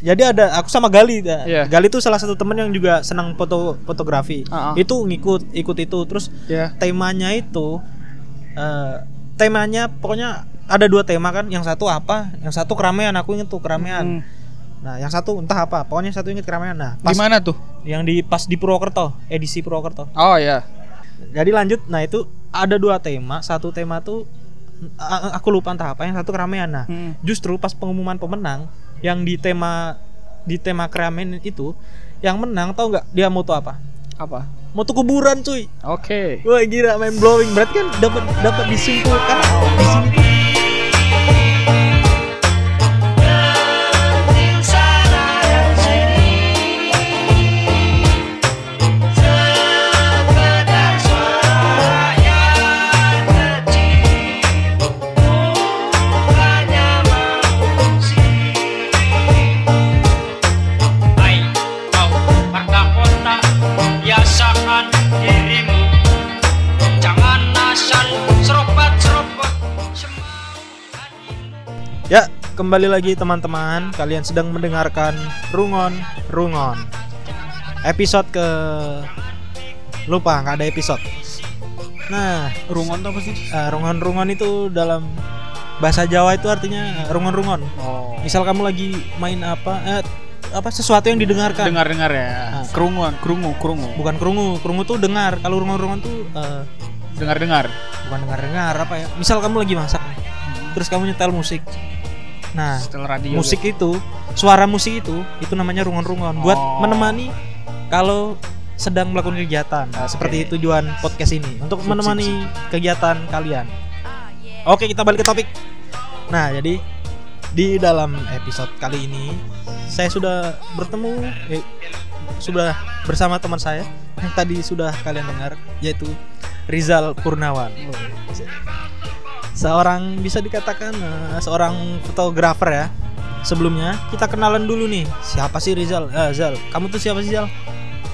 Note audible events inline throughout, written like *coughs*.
jadi ada aku sama Gali ya. Iya. Gali tuh salah satu temen yang juga senang foto fotografi Ah, ah. itu ngikut ikut itu terus Ya. temanya itu eh, temanya pokoknya ada dua tema kan yang satu apa yang satu keramaian aku inget tuh keramaian Hmm. nah yang satu entah apa pokoknya satu inget keramaian nah pas Di mana tuh? yang di pas di Purwokerto edisi Purwokerto Oh ya. jadi lanjut nah itu ada dua tema satu tema tuh a- aku lupa entah apa yang satu keramaian nah Hmm. justru pas pengumuman pemenang yang di tema di tema keramaian itu yang menang tau nggak dia moto apa Apa? moto kuburan cuy Oke. wah gila main blowing berarti kan dapat dapat disimpulkan di sini kembali lagi teman-teman. Kalian sedang mendengarkan Rungon Rungon. Episode ke lupa nggak ada episode. Nah, Rungon apa sih? eh, Rungon Rungon itu dalam bahasa Jawa itu artinya eh, rungon rungon. Oh. Misal kamu lagi main apa eh, apa sesuatu yang didengarkan. Dengar-dengar ya. Ah. Kerunguan, kerungu, kerungu. Bukan kerungu, kerungu tuh dengar. Kalau rungon rungon tuh eh, Dengar-dengar. bukan dengar-dengar apa ya? Misal kamu lagi masak nih, terus kamu nyetel musik. Nah, radio. musik itu suara musik itu itu namanya rungon-rungon. Buat Oh. menemani kalau sedang melakukan kegiatan. Nah, Oke. seperti tujuan podcast ini untuk Sip, menemani kegiatan kalian. Oke kita balik ke topik. Nah jadi di dalam episode kali ini saya sudah bertemu eh, sudah bersama teman saya yang tadi sudah kalian dengar yaitu Rizal Purnawan seorang bisa dikatakan eh, seorang fotografer ya. Sebelumnya kita kenalan dulu nih. Siapa sih Rizal? Eh, Zal, kamu tuh siapa sih Zal?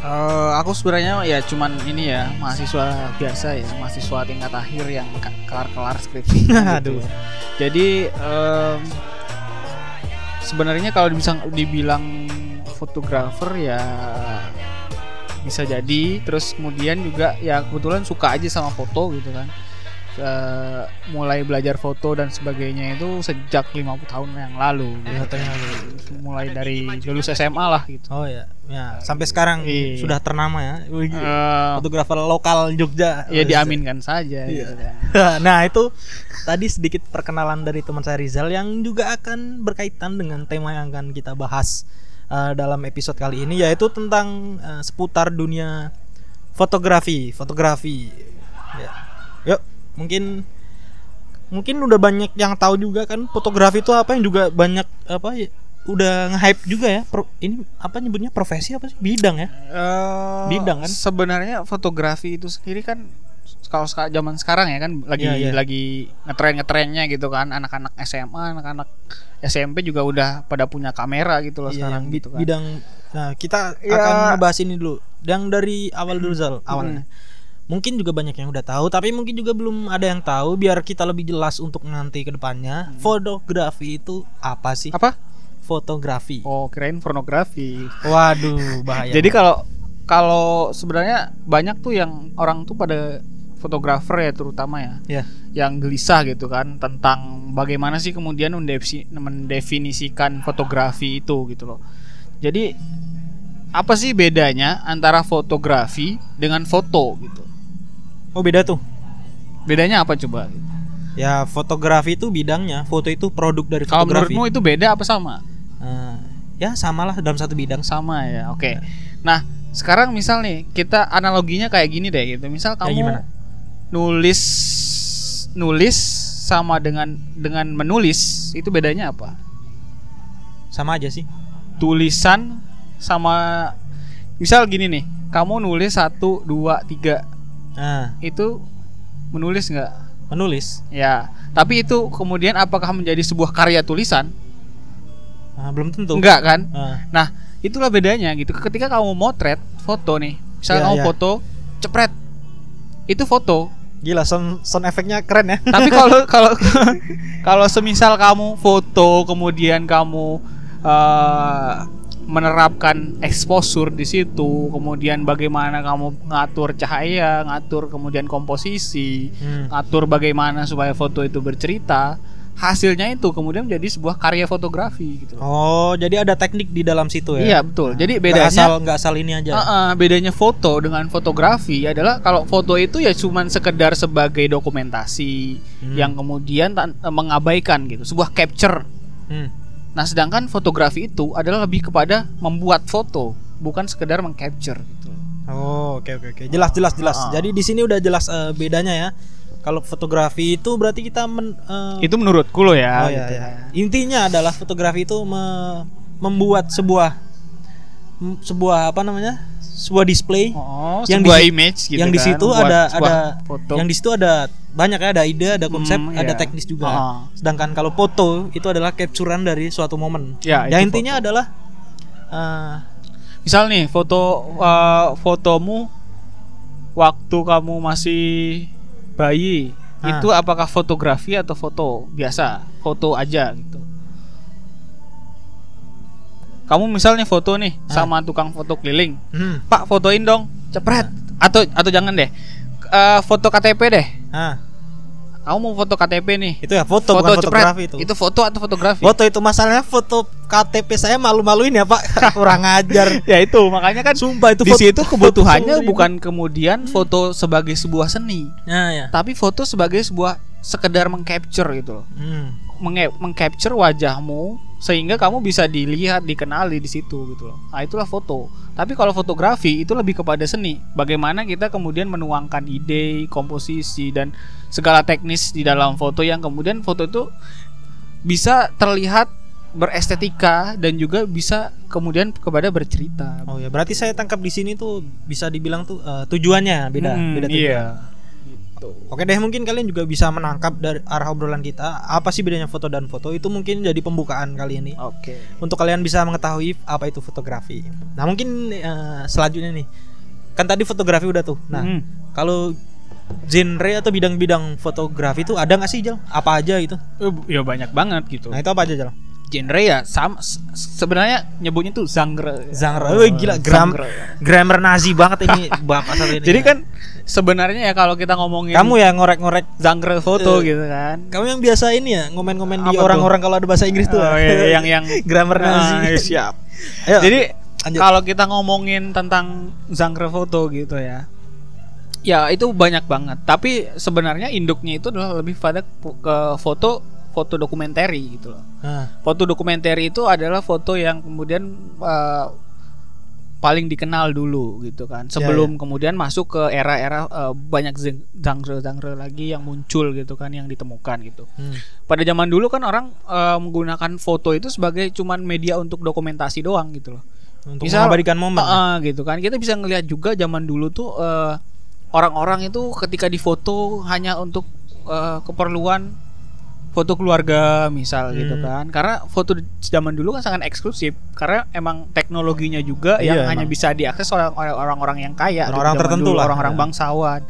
Eh, aku sebenarnya ya cuman ini ya mahasiswa biasa ya mahasiswa tingkat akhir yang kelar-kelar skripsi. *laughs* gitu Aduh. ya. Jadi em, sebenarnya kalau bisa dibilang fotografer ya bisa jadi. Terus kemudian juga ya kebetulan suka aja sama foto gitu kan. Eh, mulai belajar foto dan sebagainya itu sejak 50 tahun yang lalu. gitu. Katanya Mulai dari lulus SMA lah gitu. Oh ya, ya sampai sekarang Iya. sudah ternama ya. Eh, fotografer lokal Jogja. ya diaminkan saja Iya. gitu kan. *laughs* nah itu tadi sedikit perkenalan dari teman saya Rizal yang juga akan berkaitan dengan tema yang akan kita bahas eh, dalam episode kali ini yaitu tentang eh, seputar dunia fotografi fotografi ya. yuk mungkin mungkin udah banyak yang tahu juga kan fotografi itu apa yang juga banyak apa ya udah nge-hype juga ya Pro- ini apa nyebutnya profesi apa sih bidang ya Eh, Bidang kan? Sebenarnya fotografi itu sendiri kan kalau zaman sekarang ya kan lagi Iya, iya. lagi ngetren ngetrennya gitu kan anak-anak SMA anak-anak SMP juga udah pada punya kamera gitu loh Iya, sekarang gitu kan. bidang nah kita Ya. akan ngebahas ini dulu yang dari awal dulu Zal awalnya mungkin juga banyak yang udah tahu tapi mungkin juga belum ada yang tahu biar kita lebih jelas untuk nanti ke depannya fotografi itu apa sih Apa? fotografi Oh kirain pornografi. waduh bahaya Jadi kalau kalau sebenarnya banyak tuh yang orang tuh pada fotografer ya terutama ya ya yang gelisah gitu kan tentang bagaimana sih kemudian mendefinisikan fotografi itu gitu loh. Jadi apa sih bedanya antara fotografi dengan foto gitu? Oh beda tuh Bedanya apa coba? ya fotografi itu bidangnya foto itu produk dari Kalau fotografi menurutmu itu beda apa sama? Eh, ya samalah dalam satu bidang Sama ya. Oke. Nah, sekarang misal nih kita analoginya kayak gini deh gitu. Misal kamu gimana? nulis nulis sama dengan dengan menulis itu bedanya apa? sama aja sih tulisan sama misal gini nih kamu nulis satu dua tiga nah itu menulis nggak? Menulis. Ya tapi itu kemudian apakah menjadi sebuah karya tulisan? Ah, belum tentu. Enggak kan? Ah, nah itulah bedanya gitu. Ketika kamu motret foto nih misal Iya, kamu iya. foto cepret. Itu foto. Gila sound sound efeknya keren ya. Tapi *laughs* kalau kalau kalau semisal kamu foto kemudian kamu eh, menerapkan exposure di situ, kemudian bagaimana kamu ngatur cahaya, ngatur kemudian komposisi, Hmm. ngatur bagaimana supaya foto itu bercerita, hasilnya itu kemudian menjadi sebuah karya fotografi gitu. Oh, jadi ada teknik di dalam situ ya? Iya betul. Jadi Nggak bedanya asal nggak asal ini aja. Uh-uh, bedanya foto dengan fotografi adalah kalau foto itu ya cuman sekedar sebagai dokumentasi Hmm. yang kemudian mengabaikan gitu, sebuah capture. Hmm. Nah, sedangkan fotografi itu adalah lebih kepada membuat foto, bukan sekedar mengcapture gitu. Oh, oke oke oke. Jelas jelas jelas. Ah. Jadi di sini udah jelas eh, bedanya ya. Kalau fotografi itu berarti kita men, eh, Itu menurutku loh ya. oh, ya, gitu. ya. Intinya adalah fotografi itu me- membuat sebuah sebuah apa namanya? Sebuah display Oh, Yang sebuah di image gitu yang di kan, situ membuat ada ada foto. yang di situ ada banyak ya, ada ide, ada konsep, Hmm, ada iya. teknis juga. Ah. Sedangkan kalau foto itu adalah capturean dari suatu momen. Ya, Ya, itu intinya foto. adalah eh, Misal nih foto uh, fotomu waktu kamu masih bayi Ah. itu apakah fotografi atau foto biasa foto aja gitu kamu misalnya foto nih Ah. sama tukang foto keliling. Hmm, pak fotoin dong. Cepret. Atau atau jangan deh. Eh, foto KTP deh. Ah, kamu mau foto KTP nih. Itu ya foto, bukan fotografi itu. itu foto atau fotografi? Foto itu masalahnya foto KTP saya malu-maluin ya Pak. *laughs* Kurang ajar. ya itu makanya kan Sumpah itu di foto- situ kebutuhannya foto bukan kemudian foto sebagai sebuah seni. Nah ya. tapi foto sebagai sebuah sekedar mengcapture gitu loh. Hmm. Mengcapture wajahmu sehingga kamu bisa dilihat dikenali di situ gitu loh. Nah itulah foto. Tapi kalau fotografi itu lebih kepada seni. Bagaimana kita kemudian menuangkan ide komposisi dan segala teknis di dalam foto yang kemudian foto itu bisa terlihat berestetika dan juga bisa kemudian kepada bercerita. Oh ya, berarti saya tangkap di sini tuh bisa dibilang tuh eh, tujuannya beda, Hmm, beda tujuan. iya gitu Oke deh, mungkin kalian juga bisa menangkap dari arah obrolan kita apa sih bedanya foto dan foto itu mungkin jadi pembukaan kali ini oke untuk kalian bisa mengetahui apa itu fotografi. Nah mungkin eh, selanjutnya nih, kan tadi fotografi udah tuh. Nah Hmm. kalau genre atau bidang-bidang fotografi itu ada nggak sih Jal? Apa aja gitu? Eh, ya banyak banget gitu Nah itu apa aja Jal? Genre ya sama se- sebenarnya nyebutnya tuh genre Genre, oh, gila gram Genre. grammar Nazi banget ini *laughs* bapak satu ini. jadi kan sebenarnya ya kalau kita ngomongin kamu ya ngorek-ngorek genre foto Eh, gitu kan kamu yang biasa ini ya ngomen-ngomen di orang-orang kalau ada bahasa Inggris tuh. Oh, iya, yang yang *laughs* grammar Nazi. Ah, siap *laughs* Ayo, jadi kalau kita ngomongin tentang genre foto gitu ya ya itu banyak banget tapi sebenarnya induknya itu adalah lebih pada ke foto foto dokumenter gitu loh. Foto dokumenter itu adalah foto yang kemudian eh, paling dikenal dulu gitu kan. Ya, sebelum kemudian masuk ke era-era eh, banyak genre-genre lagi yang muncul gitu kan yang ditemukan gitu. Hmm. pada zaman dulu kan orang eh, menggunakan foto itu sebagai cuman media untuk dokumentasi doang gitu loh. Untuk Misal- mengabadikan momen. Ah, gitu kan. Kita bisa ngelihat juga zaman dulu tuh orang-orang itu ketika difoto hanya untuk eh, keperluan foto keluarga misal gitu Hmm. kan karena foto zaman dulu kan sangat eksklusif karena emang teknologinya juga yang Iya, hanya emang. bisa diakses oleh orang-orang yang kaya gitu Orang-orang tertentu dulu, lah. orang-orang Ya. bangsawan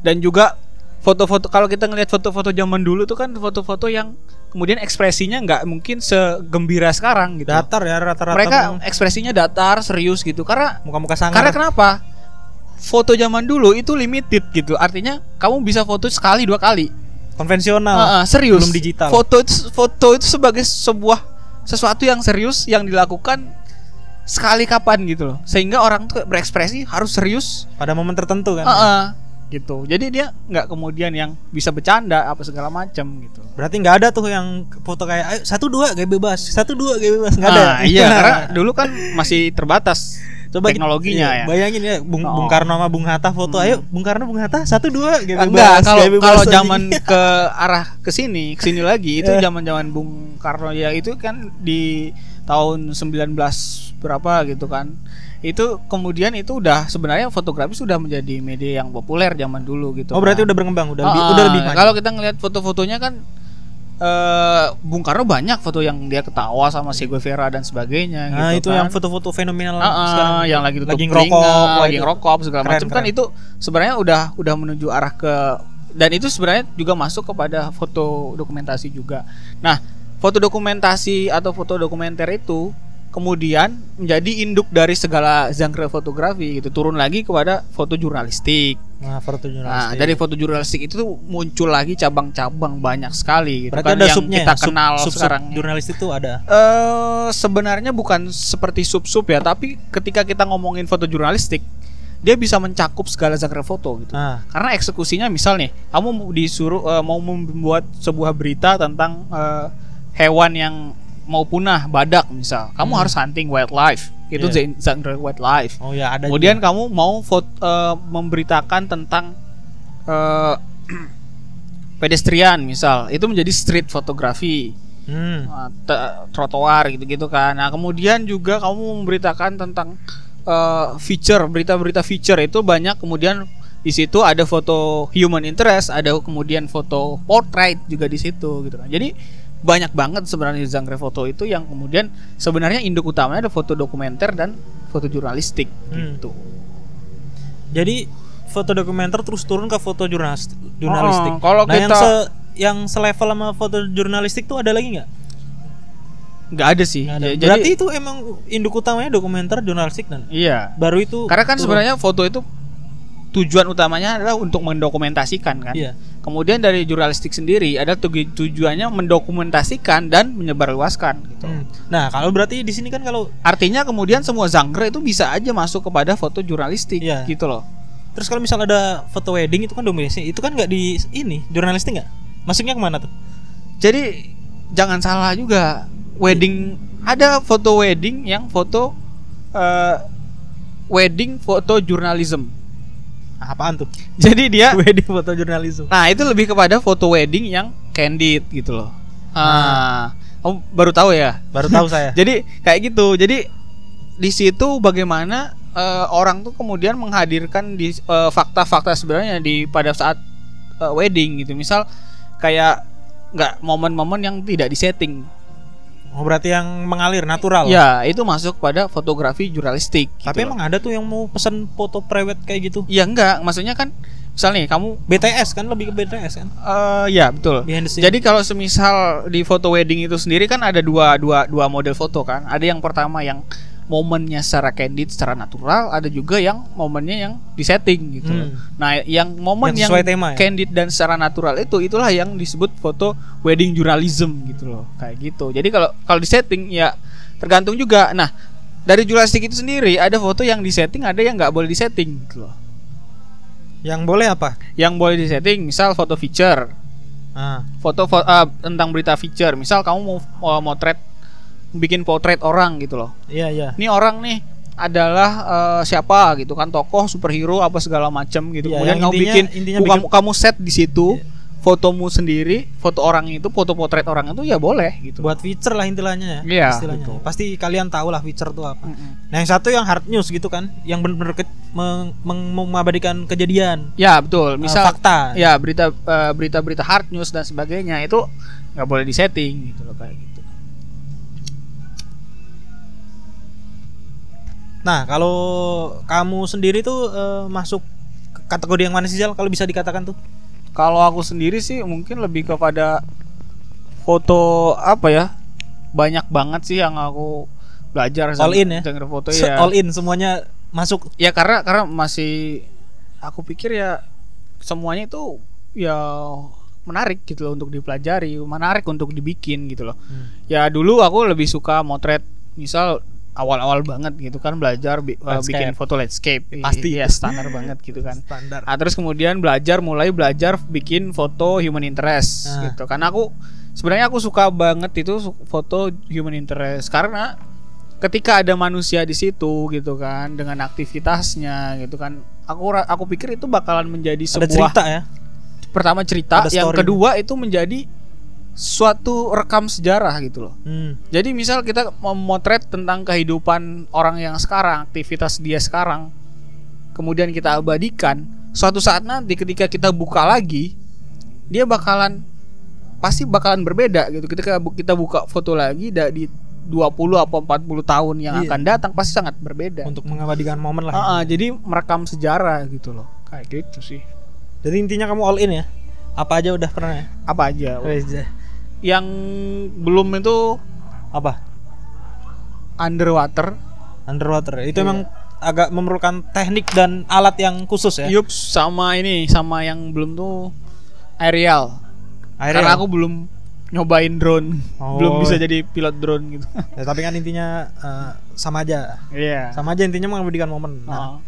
dan juga foto-foto kalau kita ngelihat foto-foto zaman dulu tuh kan foto-foto yang kemudian ekspresinya nggak mungkin segembira sekarang gitu Datar ya rata-rata. mereka ekspresinya datar serius gitu karena muka-muka sangar. karena kenapa foto zaman dulu itu limited gitu artinya kamu bisa foto sekali dua kali konvensional. Ah, ah, serius belum digital. foto itu foto itu sebagai sebuah sesuatu yang serius yang dilakukan sekali kapan gitu loh sehingga orang tuh berekspresi harus serius Pada momen tertentu kan. Ah, ah, gitu jadi dia nggak kemudian yang bisa bercanda apa segala macam gitu Berarti nggak ada tuh yang foto kayak Ayo, satu dua gaya bebas, satu dua gaya bebas nggak ada. Ah, iya *laughs* karena dulu kan masih terbatas Coba teknologinya iya, ya Bayangin ya Bung, Oh. Bung Karno sama Bung Hatta foto. Hmm. Ayo Bung Karno Bung Hatta satu dua bebas. Enggak, kalau kalau zaman *laughs* ke arah ke sini, ke sini lagi itu Eh. zaman-zaman Bung Karno ya itu kan di tahun 19 berapa gitu kan. Itu kemudian itu udah sebenarnya fotografi sudah menjadi media yang populer zaman dulu gitu. Oh berarti kan. udah berkembang, udah lebih, Ah, udah lebih maju. Kalau kita ngelihat foto-fotonya kan eh Bung Karno banyak foto yang dia ketawa sama Che Guevara dan sebagainya Nah gitu itu kan. yang foto-foto fenomenal sekarang. yang lagi tutup lagi ngerokok, lagi ngerokok segala macam kan itu sebenarnya udah udah menuju arah ke dan itu sebenarnya juga masuk kepada foto dokumentasi juga. Nah, foto dokumentasi atau foto dokumenter itu kemudian menjadi induk dari segala genre fotografi gitu turun lagi kepada foto jurnalistik Nah, foto nah jurnalistik. dari foto jurnalistik itu tuh muncul lagi cabang-cabang banyak sekali gitu Berarti kan ada yang subnya kita ya? Sub- kenal sub, sub sekarang jurnalistik itu ada. eh sebenarnya bukan seperti sub-sub ya tapi ketika kita ngomongin foto jurnalistik dia bisa mencakup segala genre foto gitu Nah, karena eksekusinya misal nih kamu disuruh eh, mau membuat sebuah berita tentang eh, hewan yang mau punah badak misal kamu Hmm. harus hunting wildlife itu Iya. genre wildlife oh ya ada. kemudian juga. kamu mau foto, eh, memberitakan tentang eh, *clears throat* pedestrian misal itu menjadi street fotografi Hmm. uh, trotoar gitu-gitu kan. Nah, kemudian juga kamu memberitakan tentang uh, feature, berita-berita feature itu banyak kemudian di situ ada foto human interest, ada kemudian foto portrait juga di situ gitu kan. Jadi banyak banget sebenarnya genre foto itu yang kemudian sebenarnya induk utamanya ada foto dokumenter dan foto jurnalistik Hmm. gitu. Jadi foto dokumenter terus turun ke foto jurnalis- jurnalistik. Oh, kalau nah, yang kita- se yang selevel sama foto jurnalistik tuh ada lagi nggak? nggak ada sih. Nggak ada. Ya, Berarti jadi itu emang induk utamanya dokumenter jurnalistik dan iya. baru itu Karena kan turun. sebenarnya foto itu tujuan utamanya adalah untuk mendokumentasikan kan. iya. Kemudian dari jurnalistik sendiri ada tuju- tujuannya mendokumentasikan dan menyebarluaskan gitu. Hmm. Nah, kalau berarti di sini kan kalau Artinya kemudian semua genre itu bisa aja masuk kepada foto jurnalistik Iya. gitu loh. terus kalau misal ada foto wedding itu kan dominasi itu kan nggak di ini jurnalistik nggak? Masuknya ke mana tuh? Jadi jangan salah juga wedding ada foto wedding yang foto eh, wedding foto journalism. Apaan tuh? Jadi dia *laughs* wedding foto jurnalisme. Nah itu lebih kepada foto wedding yang candid gitu loh. Ah, kamu baru tahu ya? Baru tahu saya. *laughs* Jadi kayak gitu. Jadi di situ bagaimana eh, orang tuh kemudian menghadirkan di eh, fakta-fakta sebenarnya di pada saat eh, wedding gitu. Misal kayak nggak momen-momen yang tidak disetting. Oh, berarti yang mengalir natural. Ya itu masuk pada fotografi jurnalistik. Tapi gitu emang ada tuh yang mau pesan foto prewed kayak gitu. loh. ya enggak, maksudnya kan misal nih kamu BTS kan lebih ke BTS kan. eh ya betul. Jadi kalau semisal di foto wedding itu sendiri kan ada dua dua dua model foto kan. Ada yang pertama yang momennya secara candid, secara natural, ada juga yang momennya yang disetting gitu. Hmm. Nah, yang momen Yang yang, tema ya? candid dan secara natural itu itulah yang disebut foto wedding journalism gitu loh. Kayak gitu. Jadi kalau kalau disetting ya tergantung juga. Nah, dari jurnalistik itu sendiri ada foto yang disetting, ada yang nggak boleh disetting gitu loh. Yang boleh apa? Yang boleh disetting misal foto feature Ah. foto fo- ah, tentang berita feature misal kamu mau, mau motret bikin potret orang gitu loh Iya, iya. ini orang nih adalah eh, siapa gitu kan tokoh superhero apa segala macam gitu Iya, kemudian kamu intinya- bikin intinya kamu, bikin- kamu set di situ fotomu sendiri foto orang itu foto potret orang itu ya boleh gitu Buat feature lah intilanya ya. Iya, istilahnya. betul. Pasti kalian tahu lah feature tuh apa. Mm-mm. Nah, yang satu yang hard news gitu kan, yang benar-benar ke- meng- meng- mengabadikan kejadian, ya betul eh, misal fakta. ya berita eh, berita-berita hard news dan sebagainya itu nggak boleh disetting gitu loh kayak gitu Nah, kalau kamu sendiri tuh eh, masuk kategori yang mana sih Zal kalau bisa dikatakan tuh? Kalau aku sendiri sih mungkin lebih kepada foto apa ya? Banyak banget sih yang aku belajar All in ya? foto ya. All in semuanya masuk. Ya karena karena masih aku pikir ya semuanya itu ya menarik gitu loh untuk dipelajari, menarik untuk dibikin gitu loh. Hmm. Ya dulu aku lebih suka motret misal awal-awal banget gitu kan belajar bi- uh, Landscape. bikin foto landscape. Pasti. ya standar banget gitu kan. Standar. Nah, terus kemudian belajar mulai belajar bikin foto human interest Ah. gitu. Karena aku sebenarnya aku suka banget itu foto human interest karena ketika ada manusia di situ gitu kan dengan aktivitasnya gitu kan. Aku aku pikir itu bakalan menjadi Ada sebuah cerita ya. pertama cerita, Ada yang story. kedua itu menjadi suatu rekam sejarah gitu loh. Hmm. Jadi misal kita memotret tentang kehidupan orang yang sekarang, aktivitas dia sekarang, kemudian kita abadikan, suatu saat nanti ketika kita buka lagi, dia bakalan pasti bakalan berbeda gitu. Ketika kita buka foto lagi da- di 20 atau 40 tahun yang Iya. akan datang pasti sangat berbeda. Untuk mengabadikan momen lah. Ah, ah, jadi merekam sejarah gitu loh. Kayak gitu sih. Jadi intinya kamu all in ya. Apa aja udah pernah ya? Apa aja? Wes, Zah. Yang belum itu Apa? underwater. underwater. Itu Iya. emang agak memerlukan teknik dan alat yang khusus ya. Yup, sama ini, sama yang belum tuh aerial. Akhirnya- Karena aku belum nyobain drone, Oh. belum bisa jadi pilot drone gitu. Ya, tapi kan intinya eh, sama aja. Iya. Sama aja intinya mengabadikan momen. Nah, Oh.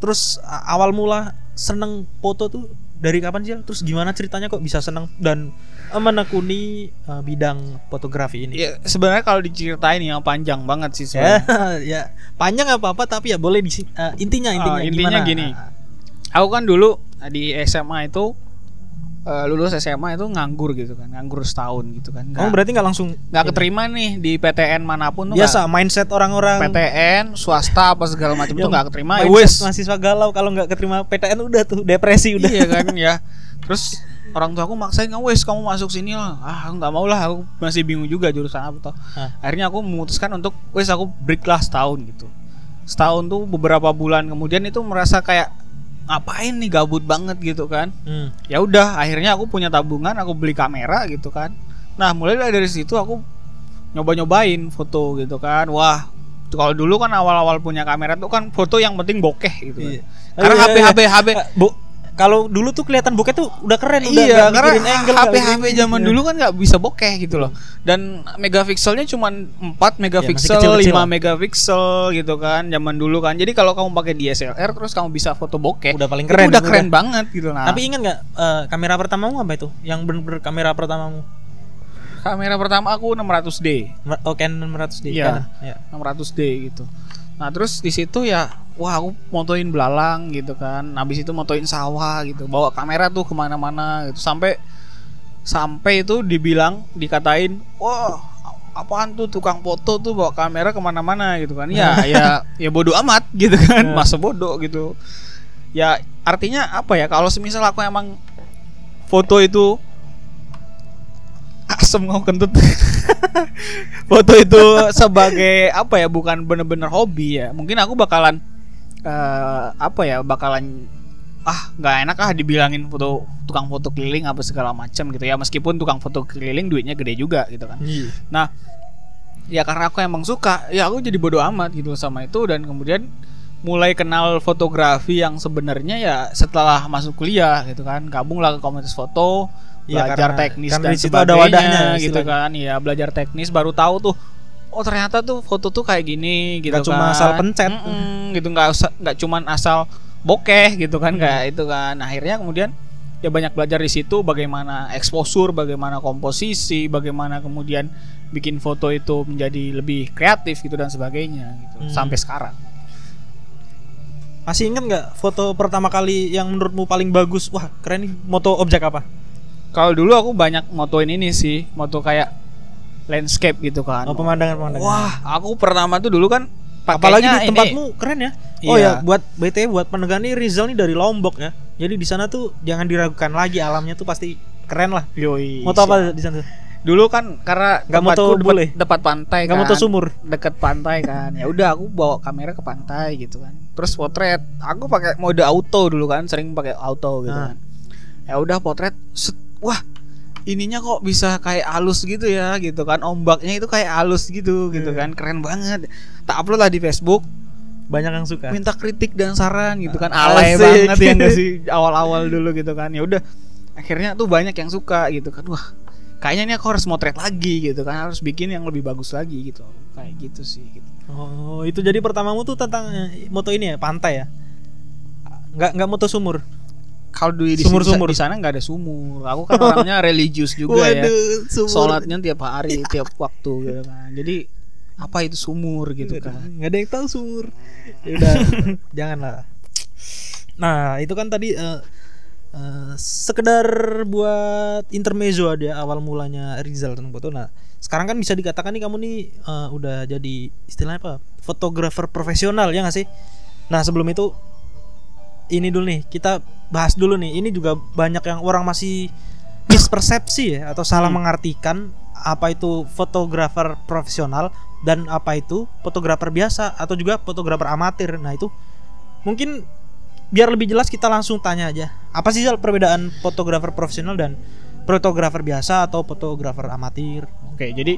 terus awal mula seneng foto tuh dari kapan sih? Terus gimana ceritanya kok bisa seneng dan menekuni eh, bidang fotografi ini? Ya, sebenarnya kalau diceritain yang panjang banget sih Ya, *laughs* sebenarnya. ya panjang apa apa tapi ya boleh di eh, intinya intinya Oh, intinya gimana? gini. Aku kan dulu di SMA itu eh, lulus SMA itu nganggur gitu kan, nganggur setahun gitu kan. Kamu berarti nggak langsung nggak keterima nih di PTN mana pun tuh biasa nggak- mindset orang-orang PTN swasta apa segala macam itu nggak keterima ya mindset wes mahasiswa galau kalau nggak keterima PTN udah tuh depresi udah. iya kan *laughs* ya terus orang tua aku maksain nggak wes kamu masuk sini lah ah aku nggak mau lah aku masih bingung juga jurusan apa toh Hah. akhirnya aku memutuskan untuk wes aku break lah setahun gitu setahun tuh beberapa bulan kemudian itu merasa kayak ngapain nih gabut banget gitu kan Hmm. ya udah akhirnya aku punya tabungan aku beli kamera gitu kan nah mulai dari situ aku nyoba nyobain foto gitu kan wah kalau dulu kan awal-awal punya kamera tuh kan foto yang penting bokeh gitu kan. Iya. karena Iya, HP. HP HP Bu, kalau dulu tuh kelihatan bokeh tuh udah keren udah iya karena angle HP nggak HP mikirin- zaman Iya. dulu kan nggak bisa bokeh gitu loh dan megapikselnya cuma 4 megapiksel kecil-kecil 5 lah. megapiksel gitu kan zaman dulu kan jadi kalau kamu pakai DSLR terus kamu bisa foto bokeh Udah paling keren, udah udah. keren banget gitu nah Tapi ingat nggak eh, kamera pertamamu apa itu? Yang bener-bener kamera pertamamu? kamera pertama aku 600D Mer- Oh Canon 600D. Iya. Canon, ya. 600D gitu. Nah terus di situ ya, wah aku motoin belalang gitu kan. Habis itu motoin sawah gitu. Bawa kamera tuh ke mana-mana gitu. Sampai sampai itu dibilang, dikatain, wah apaan tuh tukang foto tuh bawa kamera ke mana-mana gitu kan. Ya *laughs* ya ya bodoh amat gitu kan. Masa bodoh gitu. Ya artinya apa ya? Kalau semisal aku emang foto itu *clears throat* asem ngomong kentut *laughs* foto itu sebagai apa ya bukan bener-bener hobi ya mungkin aku bakalan eh, apa ya bakalan ah nggak enak ah dibilangin foto tukang foto keliling apa segala macam gitu ya. Meskipun tukang foto keliling duitnya gede juga gitu kan. Iya. nah ya karena aku emang suka ya aku jadi bodoh amat gitu sama itu. Dan kemudian mulai kenal fotografi yang sebenarnya ya setelah masuk kuliah gitu kan. Gabung lah ke komunitas foto Iya, belajar karena- teknis karena dan situ ada sebagainya wadahnya, gitu kan. Ya belajar teknis baru tahu tuh oh ternyata tuh foto tuh kayak gini gitu cuma kan. asal pencet. Mm-mm, gitu nggak nggak cuman asal bokeh gitu kan Hmm. kayak itu kan akhirnya kemudian ya banyak belajar di situ bagaimana eksposur bagaimana komposisi bagaimana kemudian bikin foto itu menjadi lebih kreatif gitu dan sebagainya gitu Hmm. sampai sekarang Masih inget nggak foto pertama kali yang menurutmu paling bagus? Wah keren nih. Moto objek apa? kalau dulu aku banyak motoin ini sih moto kayak landscape gitu kan Oh pemandangan pemandangan. wah aku pertama tuh dulu kan Apalagi di ini- tempatmu keren ya. Oh Iya. ya, buat BTW buat pendengar nih Rizal nih dari Lombok ya. Jadi di sana tuh jangan diragukan lagi alamnya tuh pasti keren lah. Yoi, siap. apa di sana? Dulu kan karena Nggak tempatku depan, bule? depan pantai Nggak kan. moto sumur. Deket pantai kan. Ya udah aku bawa kamera ke pantai gitu kan. Terus potret. Aku pakai mode auto dulu kan, sering pakai auto gitu Ah. kan. Ya udah potret. set, wah, ininya kok bisa kayak halus gitu ya gitu kan. Ombaknya itu kayak halus gitu gitu Hmm. kan. Keren banget. Tak upload lah di Facebook. Banyak yang suka. Minta kritik dan saran gitu kan. Alay asik. banget ya sih *laughs* awal-awal dulu gitu kan. Ya udah akhirnya tuh banyak yang suka gitu kan. Wah, kayaknya ini aku harus motret lagi gitu kan harus bikin yang lebih bagus lagi gitu kayak gitu sih gitu. Oh, itu jadi pertamamu tuh tentang eh, moto ini ya, pantai ya. Nggak nggak moto sumur. Kalau di di Sumur-sumur. di sana nggak ada sumur. Aku kan *laughs* orangnya religius juga ya. Sumur. sholatnya tiap hari tiap waktu gitu kan. Jadi apa itu sumur gitu kan? nggak ada yang tahu sumur. Ya udah *laughs* janganlah. Nah itu kan tadi eh, eh, sekedar buat intermezzo ada awal mulanya Rizal tentang foto. Nah sekarang kan bisa dikatakan nih kamu nih eh, udah jadi istilahnya apa? Fotografer profesional ya nggak sih? Nah sebelum itu ini dulu nih kita bahas dulu nih ini juga banyak yang orang masih mispersepsi ya atau salah Hmm. mengartikan apa itu fotografer profesional dan apa itu fotografer biasa atau juga fotografer amatir. Nah, itu mungkin biar lebih jelas kita langsung tanya aja. Apa sih perbedaan fotografer profesional dan fotografer biasa atau fotografer amatir? oke jadi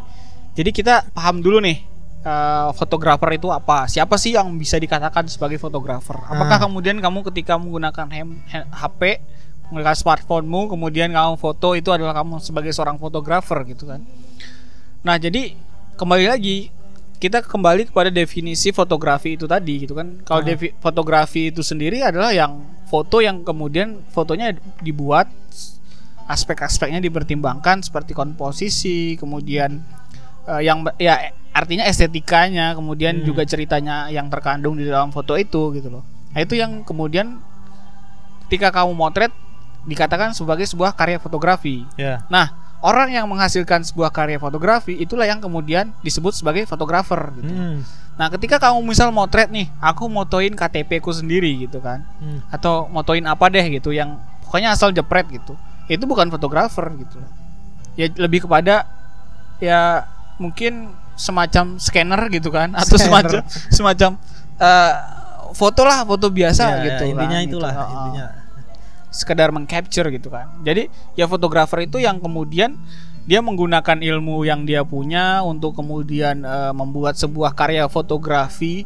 jadi kita paham dulu nih eh, fotografer itu apa? Siapa sih yang bisa dikatakan sebagai fotografer? Apakah Ah. kemudian kamu ketika menggunakan hem- he- HP, menggunakan smartphonemu, kemudian kamu foto itu adalah kamu sebagai seorang fotografer gitu kan? Nah, jadi kembali lagi kita kembali kepada definisi fotografi itu tadi gitu kan. Kalau defi- fotografi itu sendiri adalah yang foto yang kemudian fotonya dibuat aspek-aspeknya dipertimbangkan seperti komposisi, kemudian eh, yang ya artinya estetikanya, kemudian Hmm. juga ceritanya yang terkandung di dalam foto itu gitu loh. Nah, itu yang kemudian ketika kamu motret dikatakan sebagai sebuah karya fotografi. Ya. Nah, orang yang menghasilkan sebuah karya fotografi itulah yang kemudian disebut sebagai fotografer gitu. Hmm. Nah, ketika kamu misal motret nih, aku motoin KTP ku sendiri gitu kan. Hmm. Atau motoin apa deh gitu yang pokoknya asal jepret gitu. Itu bukan fotografer gitu. Ya lebih kepada ya mungkin semacam scanner gitu kan atau Scanner. semacam semacam eh, foto lah, foto biasa Ya, gitu ya, intinya kan, itulah gitu. Oh, oh intinya. sekedar mengcapture gitu kan. Jadi ya fotografer itu yang kemudian dia menggunakan ilmu yang dia punya untuk kemudian eh, membuat sebuah karya fotografi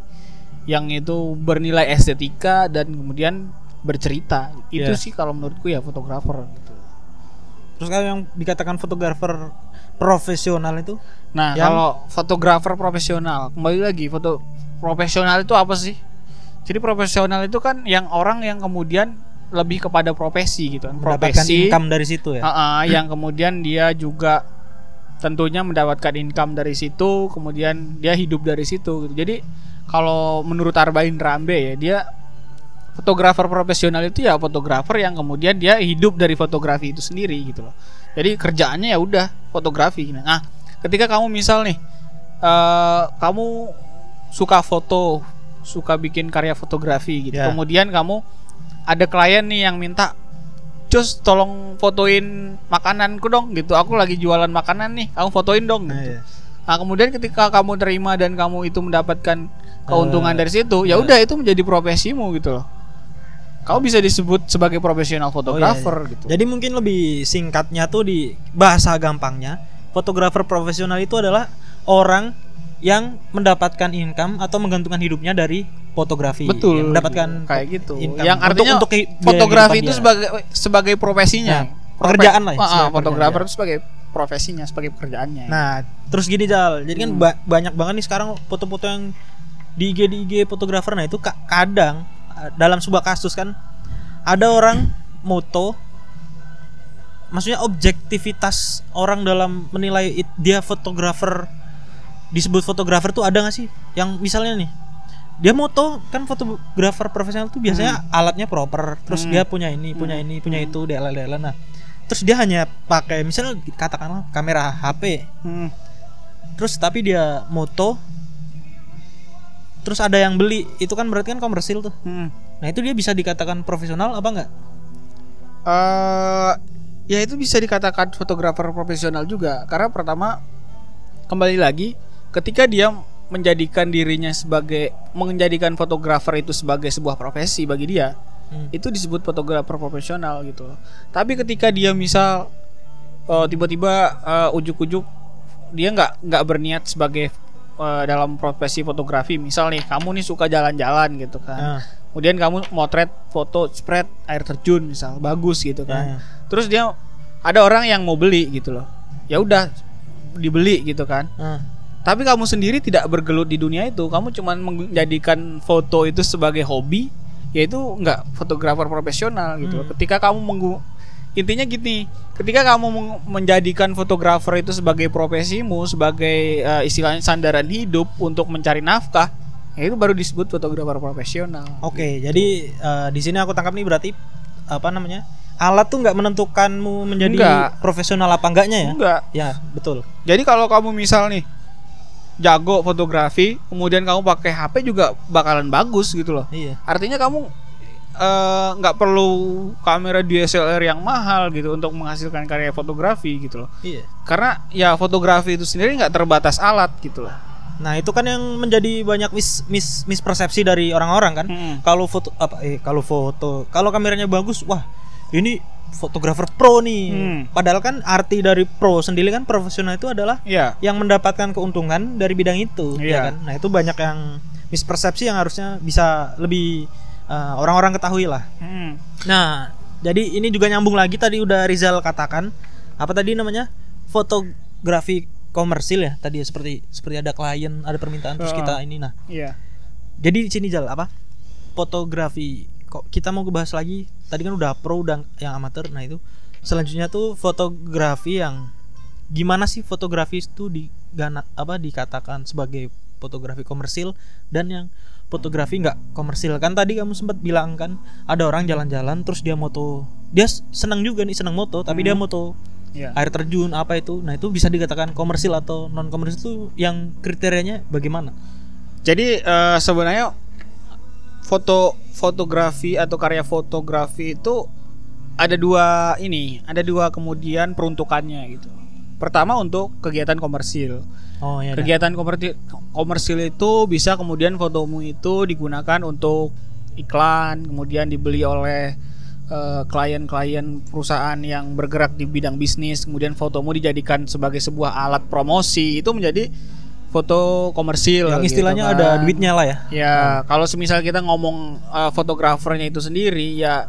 yang itu bernilai estetika dan kemudian bercerita. Itu Ya. sih kalau menurutku ya fotografer gitu. Terus kalau yang dikatakan fotografer profesional itu Nah, Yang- kalau fotografer profesional, kembali lagi foto profesional itu apa sih? Jadi profesional itu kan yang orang yang kemudian lebih kepada profesi gitu kan. Profesi income dari situ ya. Ah, ah, yang kemudian dia juga tentunya mendapatkan income dari situ, kemudian dia hidup dari situ. Gitu. Jadi kalau menurut Arbain Rambe ya dia fotografer profesional itu ya fotografer yang kemudian dia hidup dari fotografi itu sendiri gitu loh. Jadi kerjaannya ya udah fotografi. Nah, ketika kamu misal nih eh kamu suka foto, suka bikin karya fotografi gitu. Ya. Kemudian kamu ada klien nih yang minta Cus tolong fotoin makananku dong gitu. Aku lagi jualan makanan nih, kamu fotoin dong Nah, gitu. ya. Nah, kemudian ketika kamu terima dan kamu itu mendapatkan keuntungan Eh, dari situ, ya eh. udah itu menjadi profesimu gitu loh. Kamu bisa disebut sebagai profesional fotografer Oh, iya, iya. gitu. Jadi mungkin lebih singkatnya tuh di bahasa gampangnya, fotografer profesional itu adalah orang yang mendapatkan income atau menggantungkan hidupnya dari fotografi. Betul. Yang mendapatkan kayak gitu. income. Yang artinya untuk, untuk fotografi itu dia. sebagai sebagai profesinya. Ya, pekerjaan lah ya, Ah, ah, sebagai fotografer pekerjaan. itu sebagai profesinya, sebagai pekerjaannya. Nah, terus gini Jal. Jadi kan Hmm. ba- banyak banget nih sekarang foto-foto yang di IG di IG fotografer nah itu ka- kadang dalam sebuah kasus kan ada orang moto maksudnya objektivitas orang dalam menilai it- dia fotografer disebut fotografer tuh ada gak sih? Yang misalnya nih dia moto kan fotografer profesional tuh biasanya alatnya proper terus Hmm. dia punya ini punya ini punya itu DLL DLL nah terus dia hanya pakai misalnya katakanlah kamera HP Hmm. terus tapi dia moto terus ada yang beli itu kan berarti kan komersil tuh Hmm. nah itu dia bisa dikatakan profesional apa enggak eh ya itu bisa dikatakan fotografer profesional juga karena pertama kembali lagi ketika dia menjadikan dirinya sebagai menjadikan fotografer itu sebagai sebuah profesi bagi dia Hmm. itu disebut fotografer profesional gitu loh. Tapi ketika dia misal eh, tiba-tiba eh, ujuk-ujuk dia nggak nggak berniat sebagai eh, dalam profesi fotografi, misal nih kamu nih suka jalan-jalan gitu kan. Nah, Kemudian kamu motret foto spread air terjun misal bagus gitu kan. nah. Terus dia ada orang yang mau beli gitu loh. Ya udah dibeli gitu kan. Nah, Tapi kamu sendiri tidak bergelut di dunia itu. Kamu cuman menjadikan foto itu sebagai hobi, yaitu nggak fotografer profesional gitu. Hmm. Ketika kamu menggu intinya gini, ketika kamu menjadikan fotografer itu sebagai profesimu, sebagai eh, istilahnya sandaran hidup untuk mencari nafkah, ya itu baru disebut fotografer profesional. Oke, jadi eh, di sini aku tangkap nih berarti apa namanya? Alat tuh nggak menentukanmu menjadi Enggak. profesional apa enggaknya ya? Enggak. Ya, betul. Jadi kalau kamu misal nih jago fotografi, kemudian kamu pakai HP juga bakalan bagus gitu loh. Iya. Artinya kamu eh, nggak perlu kamera DSLR yang mahal gitu untuk menghasilkan karya fotografi gitu loh. Iya. Karena ya fotografi itu sendiri nggak terbatas alat gitu loh. Nah, itu kan yang menjadi banyak mis, mis mispersepsi dari orang-orang kan. Mm-mm. Kalau foto apa eh kalau foto, kalau kameranya bagus, wah, ini fotografer pro nih. Hmm. Padahal kan arti dari pro sendiri kan profesional itu adalah Iya. yang mendapatkan keuntungan dari bidang itu, Iya. ya kan? Nah, itu banyak yang mispersepsi yang harusnya bisa lebih eh, orang-orang ketahui lah. Hmm. Nah, jadi ini juga nyambung lagi tadi udah Rizal katakan apa tadi namanya? Fotografi komersil ya tadi ya seperti seperti ada klien, ada permintaan terus Heeh. kita ini nah. Iya. Jadi di sini Jal apa? Fotografi. Kok kita mau ngebahas lagi? Tadi kan udah pro dan yang amatir. Nah, itu selanjutnya tuh fotografi yang gimana sih fotografi itu di apa dikatakan sebagai fotografi komersil dan yang fotografi nggak komersil kan tadi kamu sempat bilang kan ada orang jalan-jalan terus dia moto dia senang juga nih senang moto tapi dia Hmm. moto Iya. air terjun apa itu nah itu bisa dikatakan komersil atau non komersil itu yang kriterianya bagaimana Jadi eh, sebenarnya foto fotografi atau karya fotografi itu ada dua ini, ada dua kemudian peruntukannya gitu. Pertama untuk kegiatan komersil. Oh ya Kegiatan komersil komersil itu bisa kemudian fotomu itu digunakan untuk iklan, kemudian dibeli oleh eh, klien-klien perusahaan yang bergerak di bidang bisnis, kemudian fotomu dijadikan sebagai sebuah alat promosi, itu menjadi foto komersil. yang gitu istilahnya kan. ada duitnya lah ya Ya, kalau semisal kita ngomong uh, fotografernya itu sendiri ya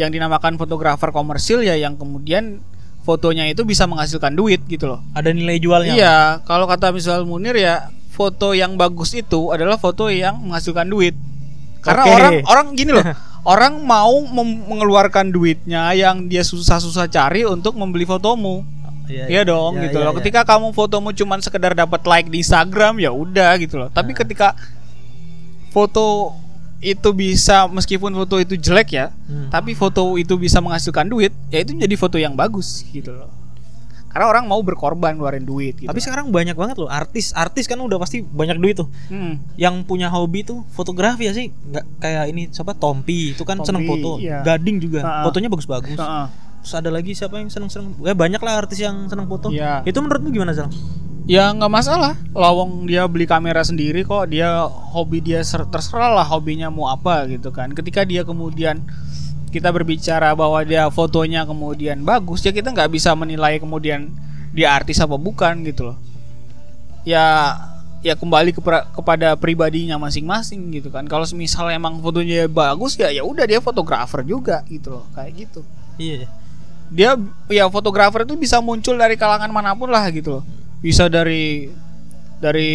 yang dinamakan fotografer komersil ya yang kemudian fotonya itu bisa menghasilkan duit gitu loh. ada nilai jualnya Iya, kalau kata misal Munir ya foto yang bagus itu adalah foto yang menghasilkan duit. Karena Oke. orang orang gini loh, *laughs* orang mau mengeluarkan duitnya yang dia susah-susah cari untuk membeli fotomu. Iya, Iya dong iya, gitu iya, loh. iya. Ketika kamu fotomu cuman sekedar dapat like di Instagram ya udah gitu loh. Tapi Nah. ketika foto itu bisa meskipun foto itu jelek ya, Hmm. tapi foto itu bisa menghasilkan duit, ya itu menjadi foto yang bagus gitu loh. Karena orang mau berkorban ngeluarin duit gitu. tapi sekarang banyak banget loh artis artis kan udah pasti banyak duit tuh Hmm. yang punya hobi tuh fotografi ya sih nggak kayak ini siapa Tompi itu kan Tompi, seneng foto iya. Gading juga Ha-ha. fotonya bagus-bagus terus ada lagi siapa yang seneng-seneng ya banyak lah artis yang seneng foto Iya. itu menurutmu gimana Zal? Ya nggak masalah. Lawang dia beli kamera sendiri kok. Dia hobi dia ser- terserah lah hobinya mau apa gitu kan. Ketika dia kemudian kita berbicara bahwa dia fotonya kemudian bagus, ya kita nggak bisa menilai kemudian dia artis apa bukan gitu loh. Ya ya kembali kepra- kepada pribadinya masing-masing gitu kan. Kalau misal emang fotonya bagus ya ya udah dia fotografer juga gitu loh, kayak gitu iya dia ya fotografer itu bisa muncul dari kalangan mana pun lah gitu loh bisa dari dari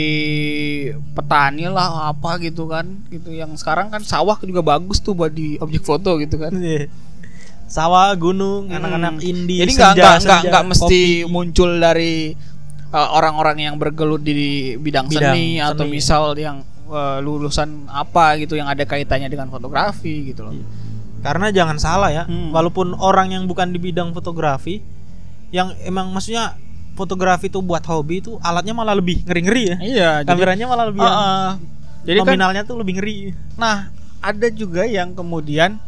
petani lah apa gitu kan gitu yang sekarang kan sawah juga bagus tuh buat di objek foto gitu kan Iya. sawah gunung Hmm. anak-anak indie jadi nggak nggak nggak nggak mesti kopi. muncul dari uh, orang-orang yang bergelut di bidang, Bidang seni atau seni. misal yang uh, lulusan apa gitu yang ada kaitannya dengan fotografi gitu loh karena jangan salah ya Hmm. walaupun orang yang bukan di bidang fotografi yang emang maksudnya fotografi itu buat hobi itu alatnya malah lebih ngeri-ngeri ya. Iya jadi kameranya malah lebih uh, uh, jadi kan nominalnya tuh lebih ngeri. Nah, ada juga yang kemudian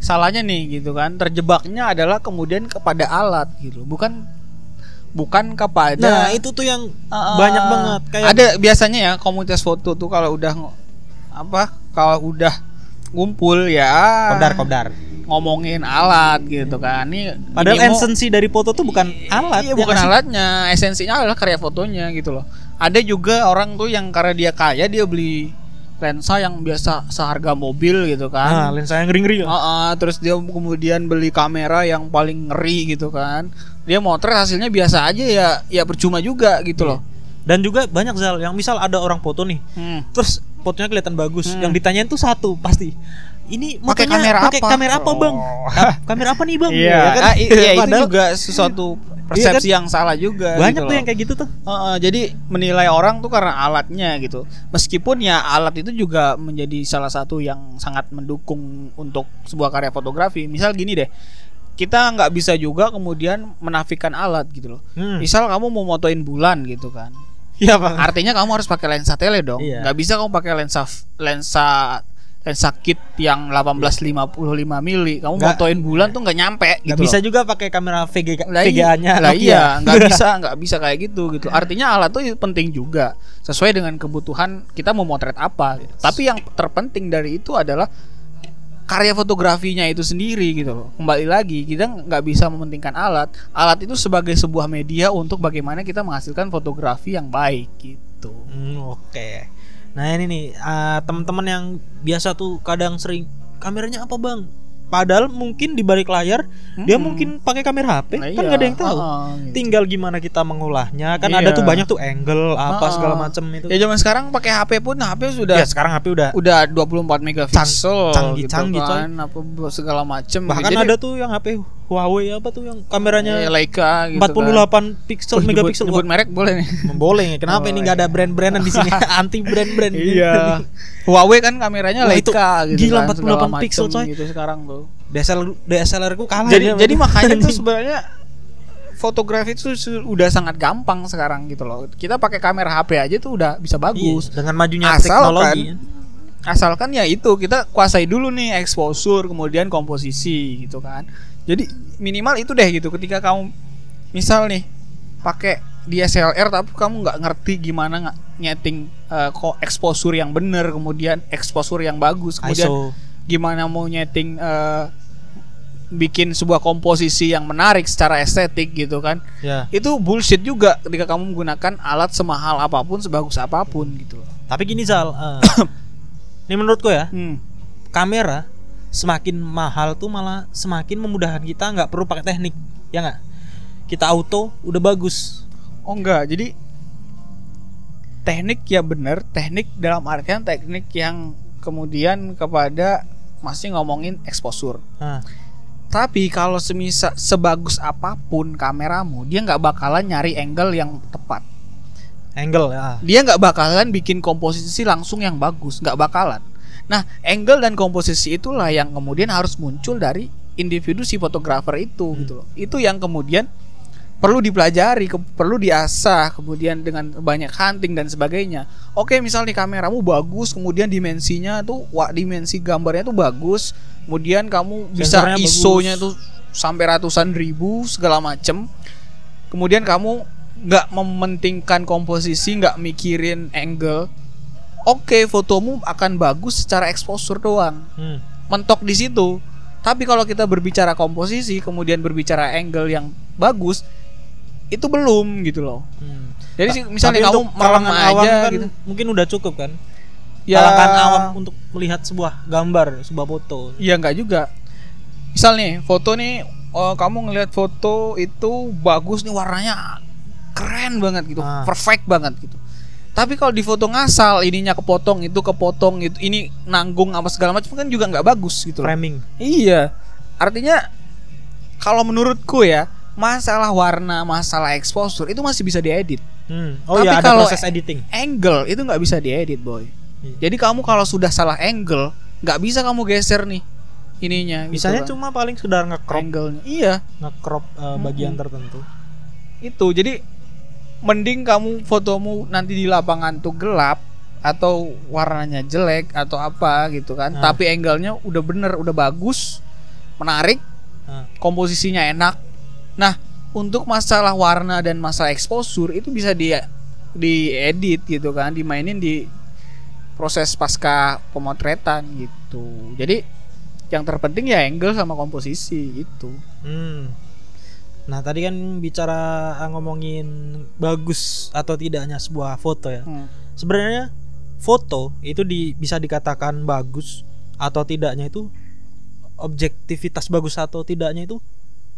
salahnya nih gitu kan. Terjebaknya adalah kemudian kepada alat gitu. Bukan bukan kepada nah itu tuh yang Uh, banyak banget. Kayak ada biasanya ya komunitas foto tuh kalau udah apa kalau udah ngumpul ya. Kobdar kobdar ngomongin alat gitu kan. Ini padahal ini esensi dari foto tuh bukan alat Iya ya bukan sih? alatnya, esensinya adalah karya fotonya gitu loh. Ada juga orang tuh yang karena dia kaya dia beli lensa yang biasa seharga mobil gitu nah kan. lensa yang ngeri-ngeri ya. Heeh, terus dia kemudian beli kamera yang paling ngeri gitu kan. Dia motret hasilnya biasa aja ya, ya percuma juga gitu loh. dan juga banyak Zal yang misal ada orang foto nih Hmm. terus fotonya kelihatan bagus Hmm. yang ditanyain tuh satu pasti ini Pakai kamera pakai apa? kamera apa bang Oh. Ka- kamera apa nih bang Iya, Ya kan? ah, i- iya, itu Padahal juga sesuatu persepsi yang salah juga. banyak gitu tuh yang kayak gitu tuh Heeh, jadi menilai orang tuh karena alatnya gitu. Meskipun ya alat itu juga menjadi salah satu yang sangat mendukung untuk sebuah karya fotografi. Misal gini deh, kita nggak bisa juga kemudian menafikan alat gitu loh. Hmm. Misal kamu mau motoin bulan gitu kan, iya bang artinya kamu harus pakai lensa tele dong. Iya. Nggak bisa kamu pakai lensa lensa lensa kit yang 1855 mili. Kamu Nggak- motoin bulan tuh nggak nyampe nggak gitu. bisa loh. juga pakai kamera VG Lah iya, VGA-nya lah Nokia. iya, nggak *laughs* bisa, nggak bisa kayak gitu gitu. Artinya alat tuh penting juga, sesuai dengan kebutuhan kita mau motret apa. gitu. Tapi yang terpenting dari itu adalah karya fotografinya itu sendiri gitu loh. Kembali lagi kita nggak bisa mementingkan alat. Alat itu sebagai sebuah media untuk bagaimana kita menghasilkan fotografi yang baik gitu. Hmm, Oke. Nah ini nih eh, teman-teman yang biasa tuh kadang sering kameranya apa bang? Padahal mungkin di balik layar dia Mm-mm. mungkin pakai kamera HP Nah, kan iya. nggak ada yang tahu. Ah, gitu. Tinggal gimana kita mengolahnya kan Iya. ada tuh banyak tuh angle apa Ah, segala macam itu. Ya zaman sekarang pakai HP pun HP sudah Ya sekarang HP udah udah 24 megapiksel canggih- gitu canggih, kan apa segala macem bahkan Jadi, ada tuh yang HP Huawei apa tuh yang kameranya ya, Leica gitu 48 kan. pixel Oh, megapiksel. nyebut merek boleh nih Boleh ya. Kenapa Oh, ini nggak ada iya. brand-brandan di sini? *laughs* Anti brand-brand. Iya. *laughs* Huawei kan kameranya Wah, itu Leica gitu gila, kan, 48 segala pixel, coy. gitu sekarang tuh. DSLR DSLR ku kalah jadi dia. jadi *laughs* makanya tuh sebenarnya fotografi itu su- udah sangat gampang sekarang gitu loh. Kita pakai kamera HP aja tuh udah bisa Iya, bagus. dengan majunya Asalkan- teknologi. Asalkan ya itu kita kuasai dulu nih exposure kemudian komposisi gitu kan. Jadi minimal itu deh gitu ketika kamu misal nih pakai DSLR tapi kamu nggak ngerti gimana nggak nyeting eh, kok exposure yang bener kemudian exposure yang bagus kemudian ISO. gimana mau nyeting eh, bikin sebuah komposisi yang menarik secara estetik gitu kan Ya. itu bullshit juga ketika kamu menggunakan alat semahal apa pun sebagus apa pun gitu loh Tapi gini Zal, eh, *coughs* ini menurutku ya, hmm. kamera semakin mahal tuh malah semakin memudahkan kita nggak perlu pakai teknik, ya nggak? Kita auto udah bagus. oh enggak jadi teknik ya bener teknik dalam artian teknik yang kemudian kepada masih ngomongin exposure tapi kalau semisal sebagus apa pun kameramu dia nggak bakalan nyari angle yang tepat angle ya. dia nggak bakalan bikin komposisi langsung yang bagus nggak bakalan nah angle dan komposisi itulah yang kemudian harus muncul dari individu si fotografer itu gitu loh. Itu yang kemudian perlu dipelajari ke- perlu diasah kemudian dengan banyak hunting dan sebagainya. Oke misalnya kameramu bagus kemudian dimensinya tuh wah dimensi gambarnya tuh bagus kemudian kamu bisa. ISO-nya tuh sampai ratusan ribu segala macem. Kemudian kamu nggak mementingkan komposisi nggak mikirin angle oke fotomu akan bagus secara exposure doang Hmm. mentok di situ tapi kalau kita berbicara komposisi kemudian berbicara angle yang bagus itu belum gitu loh Hmm. jadi Tapi misalnya kamu kalangan awam aja kan gitu mungkin udah cukup kan? ya Kalangan awam untuk melihat sebuah gambar, sebuah foto. Iya nggak juga. Misal nih foto nih, oh, kamu ngelihat foto itu bagus nih warnanya keren banget gitu, Ah. perfect banget gitu. Tapi kalau di foto ngasal, ininya kepotong, itu kepotong, itu ini nanggung apa segala macam kan juga nggak bagus gitu. loh. Framing. Iya, artinya kalau menurutku ya masalah warna, masalah exposure itu masih bisa diedit. Hmm. Oh Tapi ya ada kalau- proses editing. Angle itu nggak bisa diedit boy. Iya. Jadi kamu kalau sudah salah angle, nggak bisa kamu geser nih ininya. gitu Misalnya kan. cuma paling sekedar nge-crop angle-nya. Iya, nge-crop uh, bagian tertentu. itu. Jadi mending kamu fotomu nanti di lapangan tuh gelap atau warnanya jelek atau apa gitu kan. Nah. Tapi angle-nya udah bener, udah bagus, menarik, Nah. komposisinya enak. Nah, untuk masalah warna dan masalah exposure itu bisa di diedit gitu kan, dimainin di proses pasca pemotretan gitu. Jadi yang terpenting ya angle sama komposisi gitu. Hmm. Nah tadi kan bicara uh, ngomongin bagus atau tidaknya sebuah foto ya. Hmm. Sebenarnya foto itu di, bisa dikatakan bagus atau tidaknya itu objektivitas bagus atau tidaknya itu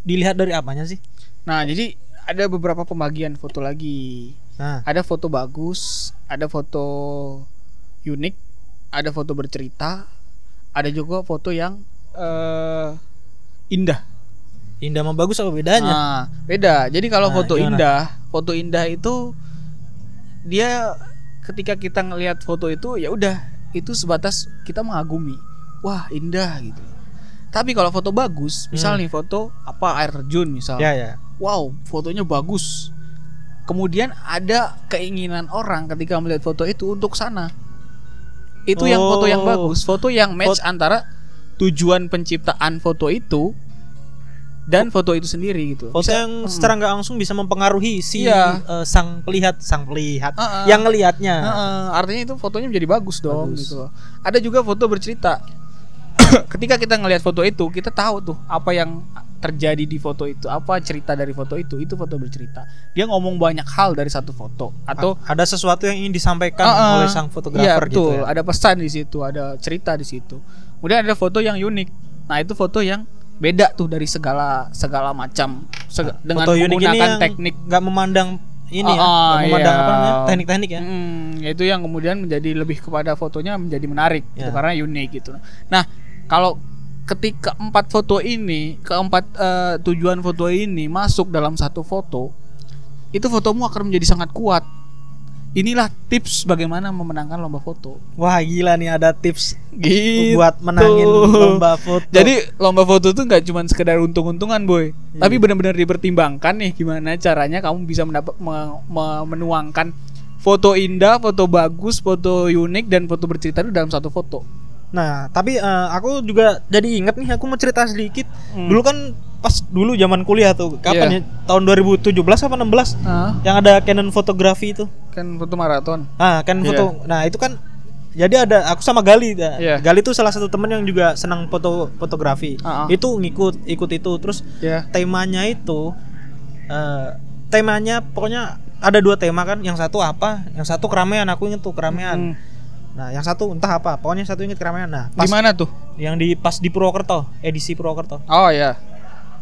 dilihat dari apanya sih? Nah, jadi ada beberapa pembagian foto lagi. Nah, Ada foto bagus, ada foto unik, ada foto bercerita, ada juga foto yang eh indah. Indah sama bagus apa bedanya? Nah, beda. Jadi kalau Nah, foto gimana? indah, foto indah itu dia ketika kita ngelihat foto itu ya udah itu sebatas kita mengagumi. Wah, indah gitu. Tapi kalau foto bagus, misal Hmm. nih foto apa air terjun misal. Ya ya. Wow, fotonya bagus. Kemudian ada keinginan orang ketika melihat foto itu untuk sana. Itu yang foto yang Oh. bagus, foto yang match Fot- antara tujuan penciptaan foto itu dan foto itu sendiri gitu. Foto Bisa- yang Mm. secara nggak langsung bisa mempengaruhi si Iya. uh, sang pelihat, sang pelihat Uh-uh. yang ngelihatnya. Heeh, artinya itu fotonya menjadi bagus dong Bagus. gitu. Ada juga foto bercerita. *coughs* ketika kita ngelihat foto itu kita tahu tuh apa yang terjadi di foto itu apa cerita dari foto itu itu foto bercerita dia ngomong banyak hal dari satu foto atau ada sesuatu yang ingin disampaikan Ah, ah. oleh sang Iya fotografer betul, gitu ya. ada pesan di situ, ada cerita di situ. Kemudian ada foto yang unik. Nah, itu foto yang beda tuh dari segala segala macam seg- dengan Foto menggunakan teknik nggak memandang ini Ah, ya, nggak memandang iya. apa teknik-teknik ya. Mm, itu yang kemudian menjadi lebih kepada fotonya menjadi menarik gitu, Ya. karena unik gitu. Nah, kalau ketika empat foto ini, keempat eh, tujuan foto ini masuk dalam satu foto, itu fotomu akan menjadi sangat kuat. Inilah tips bagaimana memenangkan lomba foto. Wah gila nih ada tips Gitu. buat menangin lomba foto. Jadi lomba foto tuh nggak cuma sekedar untung-untungan boy, Iya. tapi benar-benar dipertimbangkan nih gimana caranya kamu bisa mendapat me- me- menuangkan foto indah, foto bagus, foto unik dan foto bercerita itu dalam satu foto. Nah, tapi eh, aku juga jadi inget nih aku mau cerita sedikit. Hmm. Dulu kan pas dulu zaman kuliah tuh, kapan Iya. ya? Tahun 2017 apa 16 Ah, yang ada Canon fotografi itu. kan foto maraton. Ah, kan Iya. foto. Nah, itu kan jadi ada aku sama Gali. ya. Iya. Gali tuh salah satu temen yang juga senang foto fotografi. Ah, ah. Itu ngikut ikut itu. Terus Ya. temanya itu eh temanya pokoknya ada dua tema kan. Yang satu apa? Yang satu keramaian. Aku inget tuh keramaian. Hmm. Nah, yang satu entah apa. Pokoknya satu inget keramaian. Nah, pas Di mana tuh? yang di pas di Purwokerto, edisi Purwokerto. Oh ya.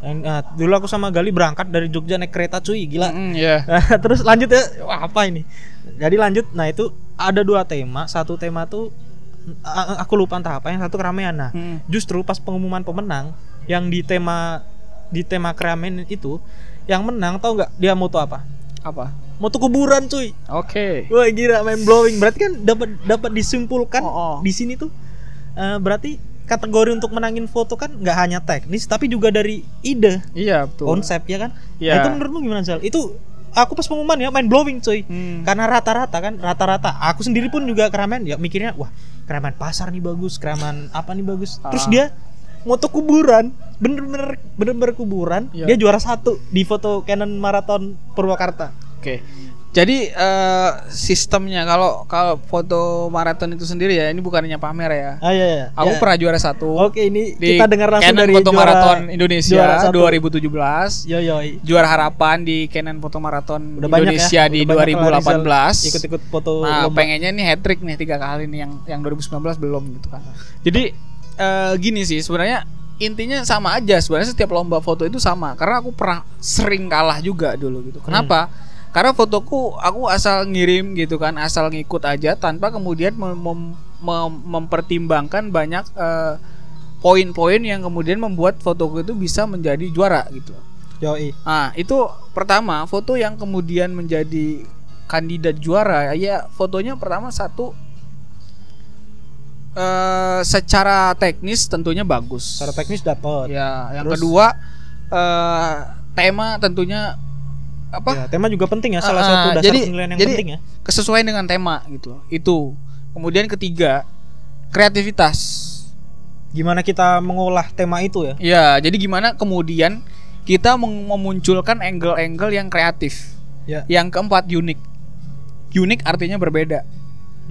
Yang, nah, dulu aku sama Gali berangkat dari Jogja naik kereta cuy, gila. Mm, ya. *laughs* Nah, terus lanjut ya Wah, apa ini jadi lanjut nah itu ada dua tema satu tema tuh aku lupa entah apa yang satu keramaian nah Hmm. justru pas pengumuman pemenang yang di tema di tema keramaian itu yang menang tau nggak dia moto apa Apa? Moto kuburan cuy Oke. wah gila main blowing berarti kan dapat dapat disimpulkan Oh, oh. di sini tuh eh, berarti kategori untuk menangin foto kan nggak hanya teknis tapi juga dari ide Iya betul. konsep ya kan Iya. Nah, itu menurutmu gimana Zal itu aku pas pengumuman ya main blowing cuy Hmm. karena rata-rata kan rata-rata aku sendiri pun juga keramaian ya mikirnya wah keramaian pasar nih bagus keramaian apa nih bagus terus Ah. dia moto kuburan bener-bener bener-bener kuburan Iya. dia juara satu di foto Canon Marathon Purwakarta Oke. Jadi eh, sistemnya kalau kalau foto maraton itu sendiri ya ini bukan hanya pamer ya. ah iya, iya. Aku Ya. pernah juara satu. oke ini di kita dengar langsung Canon dari Foto juara- Marathon juara Indonesia satu. 2017. yo yo Juara harapan di Canon Foto Marathon udah banyak Indonesia ya di Udah banyak lah Rizal 2018. ikut-ikut foto Nah, lomba. pengennya nih hat trick nih tiga kali nih yang yang 2019 belum gitu kan. Jadi eh, gini sih sebenarnya intinya sama aja sebenarnya setiap lomba foto itu sama karena aku pernah sering kalah juga dulu gitu. Kenapa? Karena fotoku aku asal ngirim gitu kan, asal ngikut aja tanpa kemudian mem- mem- mem- mempertimbangkan banyak eh, poin-poin yang kemudian membuat fotoku itu bisa menjadi juara gitu. Yoi. Nah, itu pertama foto yang kemudian menjadi kandidat juara ya fotonya pertama satu eh secara teknis tentunya bagus. secara teknis dapat Ya, yang Terus? kedua eh tema tentunya apa? Ya, tema juga penting ya salah Ah, satu ah, dasar jadi- penilaian yang jadi- penting ya Kesesuaian dengan tema gitu loh. Itu. Kemudian ketiga kreativitas. gimana kita mengolah tema itu ya Ya, jadi gimana kemudian kita mem- memunculkan angle-angle yang kreatif. ya Yang keempat unik. Unik artinya berbeda.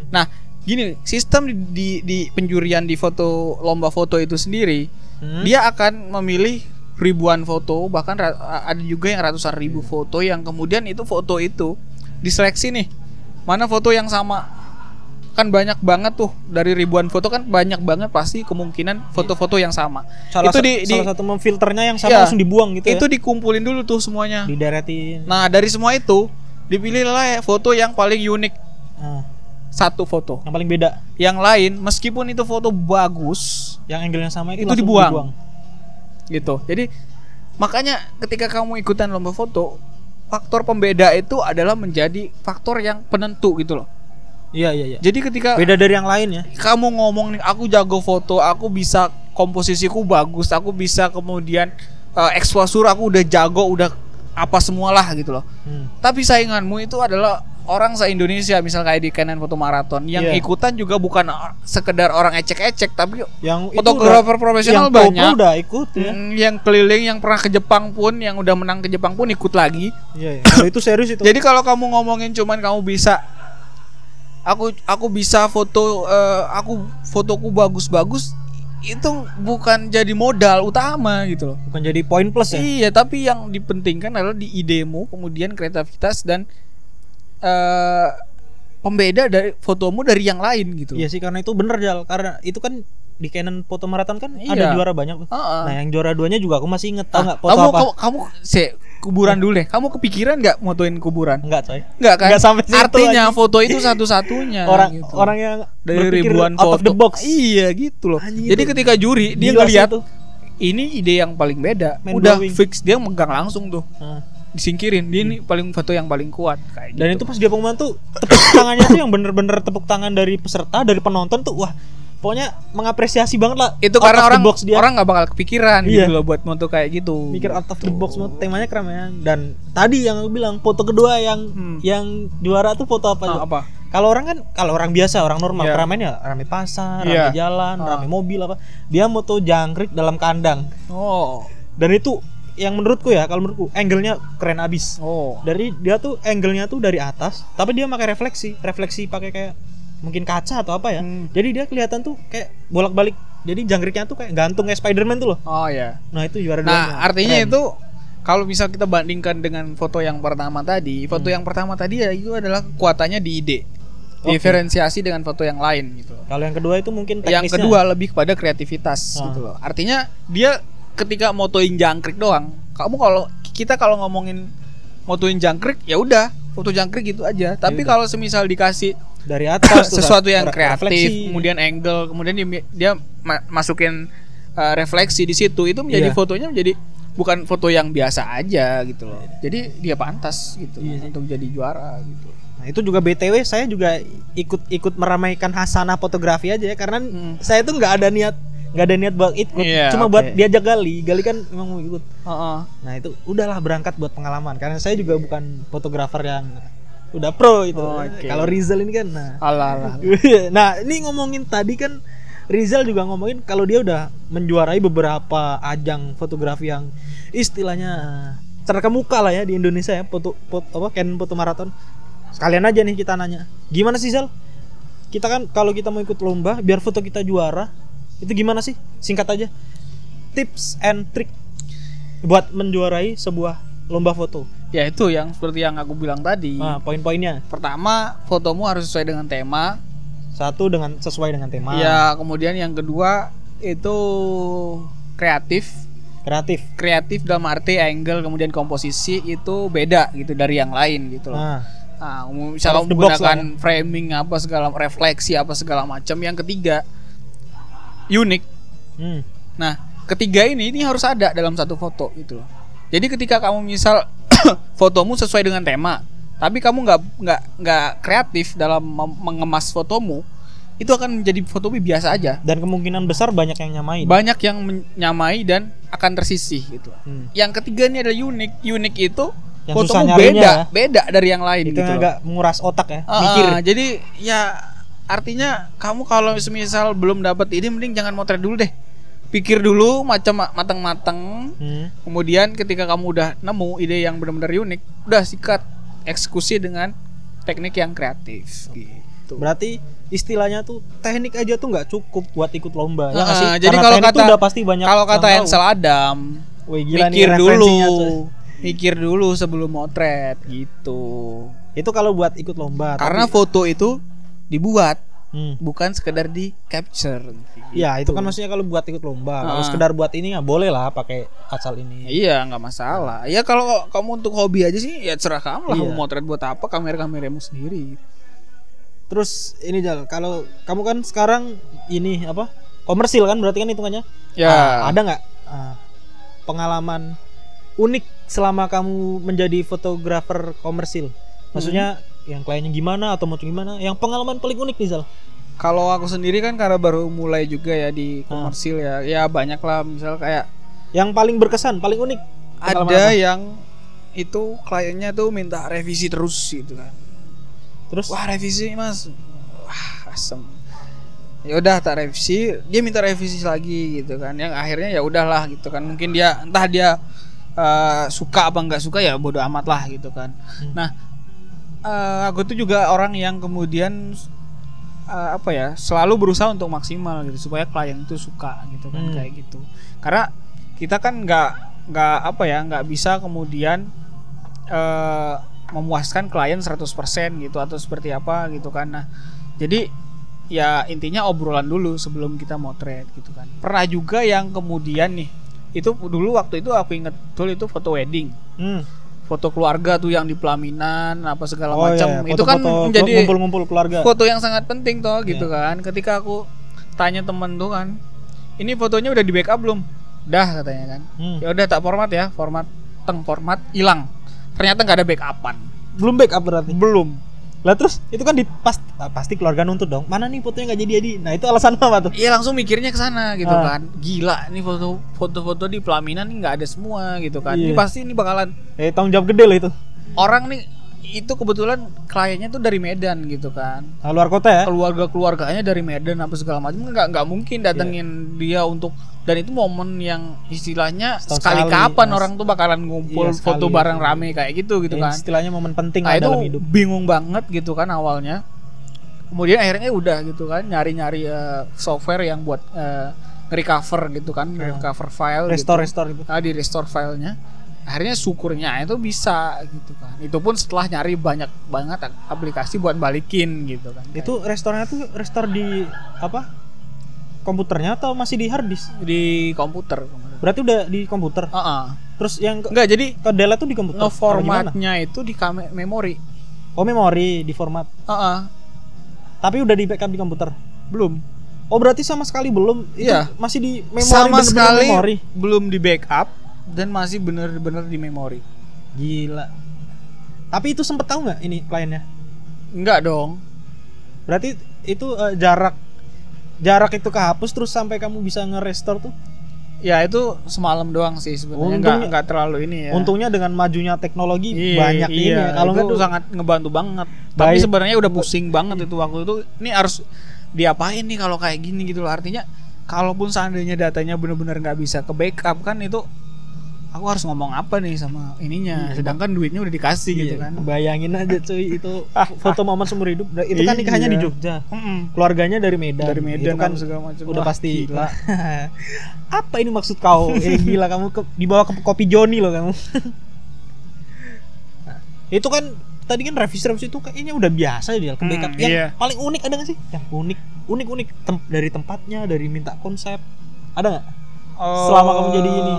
Nah, gini, sistem di, di, di penjurian di foto lomba foto itu sendiri, Hmm? dia akan memilih ribuan foto, bahkan ada juga yang ratusan ribu foto yang kemudian itu foto itu diseleksi nih. Mana foto yang sama? Kan banyak banget tuh dari ribuan foto kan banyak banget pasti kemungkinan foto-foto yang sama. salah, itu di, di salah satu memfilternya yang sama Iya. langsung dibuang gitu itu ya dikumpulin dulu tuh semuanya. dideretin Nah, dari semua itu dipilihlah ya foto yang paling unik Nah, satu foto. yang paling beda Yang lain meskipun itu foto bagus yang angle yang sama itu, Itu langsung dibuang. Gitu. Jadi makanya ketika kamu ikutan lomba foto, faktor pembeda itu adalah menjadi faktor yang penentu gitu loh. iya iya iya Jadi ketika beda dari yang lain ya kamu ngomong nih aku jago foto, aku bisa komposisiku bagus, aku bisa kemudian eh, eksposur aku udah jago, udah apa semualah gitu loh. Hmm. Tapi sainganmu itu adalah orang se-Indonesia misal kayak di Canon Foto Marathon yang Iya. ikutan juga bukan uh, sekedar orang ecek-ecek tapi yang fotografer profesional yang banyak. udah ikut ya Mm, yang keliling yang pernah ke Jepang pun yang udah menang ke Jepang pun ikut lagi. iya iya. kalau itu serius itu Jadi kalau kamu ngomongin cuman kamu bisa aku aku bisa foto eh, aku fotoku bagus-bagus itu bukan jadi modal utama gitu loh. bukan jadi poin plus ya Iya, tapi yang dipentingkan adalah di idemu, kemudian kreativitas dan eh pembeda dari fotomu dari yang lain gitu. Iya sih karena itu bener Jal karena itu kan di Canon foto maraton kan Iya. ada juara banyak tuh. Heeh. Nah yang juara duanya juga aku masih inget tau Ah, nggak foto kamu, apa? kamu kamu se kuburan dulu deh. Kamu kepikiran nggak motoin kuburan? Enggak coy. Enggak kan? Nggak sampai situ, Artinya anjing. foto itu satu-satunya. *laughs* orang gitu. orang yang dari ribuan out foto. of the box. Iya gitu loh. Anjing, Jadi itu ketika juri dia itu. ini ide yang paling beda, Mind udah blowing. fix dia megang langsung tuh. Nah, Disingkirin, dia ini paling foto yang paling kuat kayak dan gitu. itu pas dia pengumuman tuh tepuk tangannya tuh yang bener-bener tepuk tangan dari peserta dari penonton tuh wah pokoknya mengapresiasi banget lah itu out karena orang box dia orang nggak bakal kepikiran Iya. gitu loh buat moto kayak gitu. mikir out of the box banget temanya keren ya dan tadi yang aku bilang foto kedua yang Hmm. yang juara tuh foto apa Ah, apa? Kalau orang kan kalau orang biasa, orang normal Iya. keramaian ya rame pasar, Iya. rame jalan, Ah. rame mobil apa. Dia moto jangkrik dalam kandang. Oh. Dan itu yang menurutku ya, kalau menurutku angle-nya keren abis. Oh. Dari dia tuh angle-nya tuh dari atas, tapi dia pakai refleksi, refleksi pakai kayak mungkin kaca atau apa ya. Hmm. Jadi dia kelihatan tuh kayak bolak-balik. Jadi jangkriknya tuh kayak gantung kayak Spider-Man tuh loh. Oh ya. Nah, itu juara Nah, duanya. artinya Keren. itu kalau bisa kita bandingkan dengan foto yang pertama tadi, foto Hmm. yang pertama tadi ya itu adalah kekuatannya di ide. Oke. Diferensiasi dengan foto yang lain gitu. loh. kalau yang kedua itu mungkin teknisnya. Yang kedua lebih kepada kreativitas Ah. gitu loh. Artinya dia ketika motoin jangkrik doang, kamu kalau kita kalau ngomongin motoin jangkrik ya udah foto jangkrik gitu aja. Tapi udah. kalau semisal dikasih dari atas *laughs* sesuatu yang re- kreatif, refleksi. kemudian angle, kemudian dia, dia ma- masukin uh, refleksi di situ, itu menjadi Iya. fotonya menjadi bukan foto yang biasa aja gitu loh. Jadi dia pantas gitu Iya sih. untuk jadi juara gitu. Nah, itu juga BTW saya juga ikut ikut meramaikan hasanah fotografi aja ya karena Hmm. saya tuh nggak ada niat nggak ada niat buat ikut Iya, cuma oke. buat diajak Gali Gali kan memang mau ikut Heeh. nah itu udahlah berangkat buat pengalaman karena saya juga bukan fotografer yang udah pro itu Oh, oke. kalau Rizal ini kan nah Alah, alah. *laughs* nah ini ngomongin tadi kan Rizal juga ngomongin kalau dia udah menjuarai beberapa ajang fotografi yang istilahnya terkemuka lah ya di Indonesia ya foto, foto apa Canon foto maraton sekalian aja nih kita nanya gimana sih Zal kita kan kalau kita mau ikut lomba biar foto kita juara itu gimana sih singkat aja tips and trick buat menjuarai sebuah lomba foto Ya itu yang seperti yang aku bilang tadi. nah poin-poinnya Pertama, fotomu harus sesuai dengan tema. satu dengan sesuai dengan tema Ya, kemudian yang kedua itu kreatif. kreatif Kreatif dalam arti angle kemudian komposisi itu beda gitu dari yang lain gitu loh. nah Nah, misalnya menggunakan framing apa segala refleksi apa segala macam. Yang ketiga unik. hmm. Nah, ketiga ini ini harus ada dalam satu foto gitu loh. Jadi ketika kamu misal *coughs* fotomu sesuai dengan tema, tapi kamu nggak nggak nggak kreatif dalam mengemas fotomu, itu akan menjadi foto biasa aja. dan kemungkinan besar banyak yang nyamain. Banyak yang menyamai dan akan tersisih gitu. Hmm. Yang ketiga ini adalah unik. Unik itu Yang fotomu beda, ya. beda dari yang lain Itu gitu. agak menguras otak ya, Ah, mikir. ah, jadi ya artinya kamu kalau semisal belum dapat ini mending jangan motret dulu deh. Pikir dulu macam matang-matang. Hmm. Kemudian ketika kamu udah nemu ide yang benar-benar unik, udah sikat eksekusi dengan teknik yang kreatif gitu. Berarti istilahnya tuh teknik aja tuh nggak cukup buat ikut lomba. ya sih? jadi Karena kalau kata udah pasti banyak kalau kata. Ansel Adam, Wih, gila nih mikir dulu, referensinya tuh. mikir dulu sebelum motret gitu. Itu kalau buat ikut lomba. Karena tapi- foto itu dibuat Hmm. bukan sekedar di capture. Ya itu Gitu. kan maksudnya kalau buat ikut lomba. Kalau Ah. sekedar buat ini nggak boleh lah pakai asal ini. Iya nggak masalah. Ya kalau kamu untuk hobi aja sih ya cerah kamu lah Iya. mau motret buat apa kamera kameramu sendiri. Terus ini Jal, kalau kamu kan sekarang ini apa? Komersil kan berarti kan hitungannya? Ya. Ah, ada nggak ah, pengalaman unik selama kamu menjadi fotografer komersil? Maksudnya Hmm. Yang kliennya gimana atau mau gimana? Yang pengalaman paling unik nih Zal? Kalau aku sendiri kan karena baru mulai juga ya di Ah. komersil ya. Ya banyak lah misal kayak Yang paling berkesan, paling unik? Ada apa? yang itu kliennya tuh minta revisi terus gitu kan. Terus Wah revisi mas, wah asem. Ya udah tak revisi, dia minta revisi lagi gitu kan. Yang akhirnya ya udahlah gitu kan. Mungkin dia entah dia eh, suka apa nggak suka ya bodo amat lah gitu kan. Hmm. Nah, eh, aku tuh juga orang yang kemudian eh, apa ya selalu berusaha untuk maksimal gitu supaya klien itu suka gitu kan Hmm. kayak gitu karena kita kan nggak nggak apa ya nggak bisa kemudian eh, memuaskan klien 100% gitu atau seperti apa gitu kan nah jadi ya intinya obrolan dulu sebelum kita trade gitu kan pernah juga yang kemudian nih itu dulu waktu itu aku inget betul itu foto wedding Hmm. Foto keluarga tuh yang di pelaminan apa segala Oh, macam iya, iya. itu kan menjadi ngumpul-ngumpul keluarga. foto yang sangat penting toh gitu Iya. kan ketika aku tanya temen tuh kan ini fotonya udah di backup belum dah katanya kan Hmm. ya udah tak format ya format teng format hilang ternyata nggak ada backupan Belum backup berarti. belum Lah terus itu kan di pas, ah, pasti keluarga nuntut dong. Mana nih fotonya nggak jadi jadi. Nah itu alasan apa tuh? Iya langsung mikirnya ke sana gitu Ah. kan gila nih foto foto-foto di pelaminan nih nggak ada semua gitu kan Iya. ini pasti ini bakalan Eh tanggung jawab gede loh itu. orang nih itu kebetulan kliennya tuh dari Medan gitu kan Nah, luar kota ya. keluarga keluarganya dari Medan apa segala macam nggak nggak mungkin datengin Iya. dia untuk dan itu momen yang istilahnya Setahun sekali sekali, kapan Mas. orang tuh bakalan ngumpul Iya, foto sekali. bareng rame kayak gitu gitu Ya, kan Istilahnya momen penting nah itu dalam hidup. bingung banget gitu kan awalnya kemudian akhirnya udah gitu kan nyari-nyari eh, software yang buat eh, recover gitu kan Ah. recover file Restore gitu. restore itu. Nah, di restore filenya akhirnya syukurnya itu bisa gitu kan itu pun setelah nyari banyak banget aplikasi buat balikin gitu kan Itu restorenya tuh restore di apa? Komputernya atau masih di hard disk? di komputer Berarti udah di komputer. Heeh. Terus yang enggak jadi ke delete tuh di komputer. Ngeformatnya itu di memori Oh memori di format. Heeh. Tapi udah di backup di komputer. belum Oh berarti sama sekali belum. Itu Iya. Masih di memori sama sekali memori. belum di backup dan masih bener-bener di memori Gila. Tapi itu sempet tahu nggak ini kliennya? enggak dong Berarti itu eh, jarak jarak itu kehapus terus sampai kamu bisa nge-restore tuh. ya itu semalam doang sih sebenarnya enggak Untungnya- enggak terlalu ini ya Untungnya dengan majunya teknologi Iya, banyak ini iya, ya. Kalau itu nggak tuh sangat ngebantu banget. Tapi Baik. sebenarnya udah pusing banget itu waktu itu. Ini harus diapain nih kalau kayak gini gitu loh. Artinya kalaupun seandainya datanya benar-benar nggak bisa ke backup kan itu aku harus ngomong apa nih sama ininya. Sedangkan duitnya udah dikasih gitu Iya, kan. Bayangin aja cuy itu *laughs* foto momen seumur hidup. Nah, Itu kan nikahnya di Iya. Jogja. Mm-mm. Keluarganya dari Medan. Dari Medan Itu kan apa segala macam. udah pasti gila. *laughs* apa ini maksud kau *laughs* eh gila kamu ke, dibawa ke kopi Joni loh kamu Nah, itu kan tadi kan revisi revisi itu kayaknya udah biasa ya ke Hmm, yang iya. paling unik ada gak sih yang unik unik unik tem- dari tempatnya dari minta konsep ada nggak selama kamu jadi ini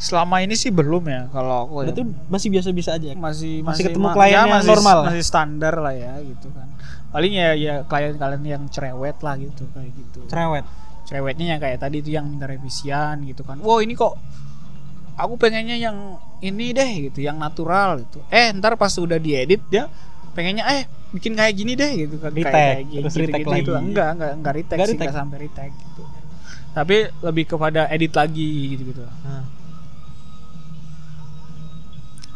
Selama ini sih belum ya kalau aku ya. itu masih biasa biasa aja? Masih masih ketemu ma- klien ya, yang masih, normal. masih standar lah ya gitu kan. Paling ya ya klien-klien yang cerewet lah gitu kayak gitu. Cerewet? Cerewetnya yang kayak tadi itu yang minta revisian gitu kan. Wow ini kok aku pengennya yang ini deh gitu yang natural gitu. Eh ntar pas udah diedit dia pengennya eh bikin kayak gini deh gitu kan. Kayak kayak terus gitu, gitu, gitu. lagi. enggak enggak enggak retake Enggak sih enggak sampai retake gitu. Tapi lebih kepada edit lagi gitu gitu nah,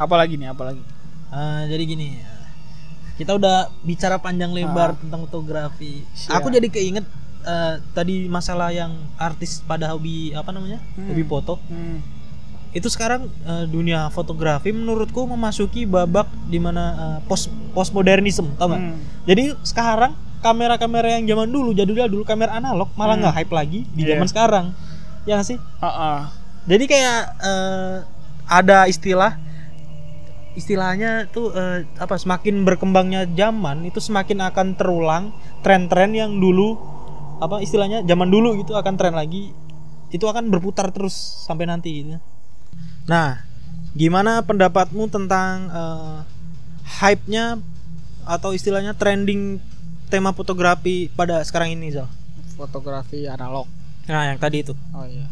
apalagi nih apalagi eh, jadi gini kita udah bicara panjang lebar tentang fotografi Siap. aku jadi keinget eh, tadi masalah yang artis pada hobi apa namanya Hmm. hobi foto Hmm. itu sekarang eh, dunia fotografi menurutku memasuki babak di mana uh, post postmodernism tau nggak Hmm. jadi sekarang kamera-kamera yang zaman dulu jadul-jadul kamera analog malah Hmm. nggak hype lagi di Iya. zaman sekarang ya sih Ha-ha. jadi kayak eh, ada istilah istilahnya tuh eh, apa semakin berkembangnya zaman itu semakin akan terulang tren-tren yang dulu apa istilahnya zaman dulu gitu akan tren lagi itu akan berputar terus sampai nanti gitu. Nah, gimana pendapatmu tentang eh, hype-nya atau istilahnya trending tema fotografi pada sekarang ini, Zal? fotografi analog Nah, yang tadi itu. Oh iya.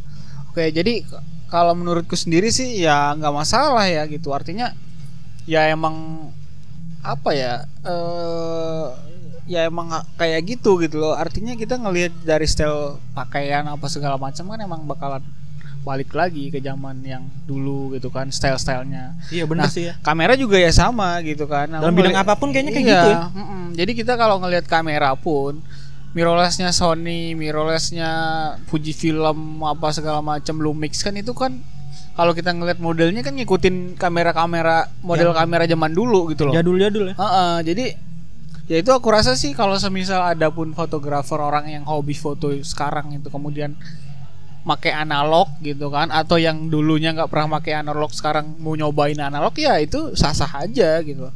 Oke, jadi kalau menurutku sendiri sih ya nggak masalah ya gitu. Artinya ya emang apa ya? eh ya emang kayak gitu gitu loh. Artinya kita ngelihat dari style pakaian apa segala macam kan emang bakalan balik lagi ke zaman yang dulu gitu kan style-stylenya. Iya, benar Nah, sih ya. Kamera juga ya sama gitu kan. Aku Dalam bidang ngeli- apa pun kayaknya kayak Iya, gitu ya. Jadi kita kalau ngelihat kamera pun mirrorlessnya Sony, mirrorlessnya Fujifilm apa segala macam Lumix kan itu kan kalau kita ngelihat modelnya kan ngikutin kamera-kamera model Yang- kamera zaman dulu gitu loh. Jadul-jadul ya. Heeh, jadi ya itu aku rasa sih kalau semisal ada pun fotografer orang yang hobi foto sekarang itu kemudian make analog gitu kan atau yang dulunya nggak pernah make analog sekarang mau nyobain analog ya itu sah-sah aja gitu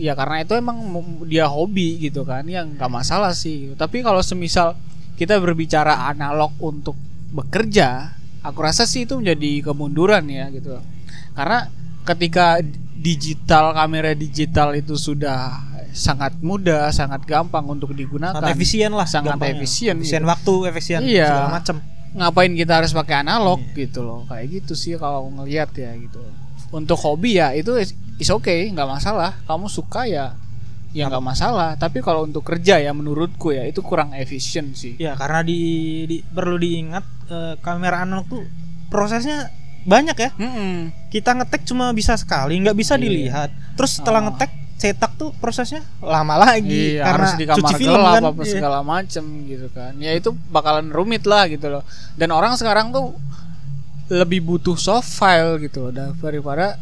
ya karena itu emang dia hobi gitu kan ya nggak masalah sih tapi kalau semisal kita berbicara analog untuk bekerja aku rasa sih itu menjadi kemunduran ya gitu karena ketika digital kamera digital itu sudah sangat mudah sangat gampang untuk digunakan sangat efisien lah sangat gampangnya. efisien efisien gitu. waktu efisien Iya. segala macam ngapain kita harus pakai analog Iya. gitu loh kayak gitu sih kalau ngelihat ya gitu untuk hobi ya itu is is okay nggak masalah kamu suka ya ya nggak masalah tapi kalau untuk kerja ya menurutku ya itu kurang efisien sih ya karena di, di- perlu diingat eh, kamera analog tuh prosesnya banyak ya Mm-mm. kita ngetek cuma bisa sekali nggak bisa Iya. dilihat terus setelah Oh. ngetek cetak tuh prosesnya lama lagi Iya, karena harus di kamar cuci film gelap kan apa Iya. segala macem gitu kan ya itu bakalan rumit lah gitu loh dan orang sekarang tuh lebih butuh soft file gitu loh daripada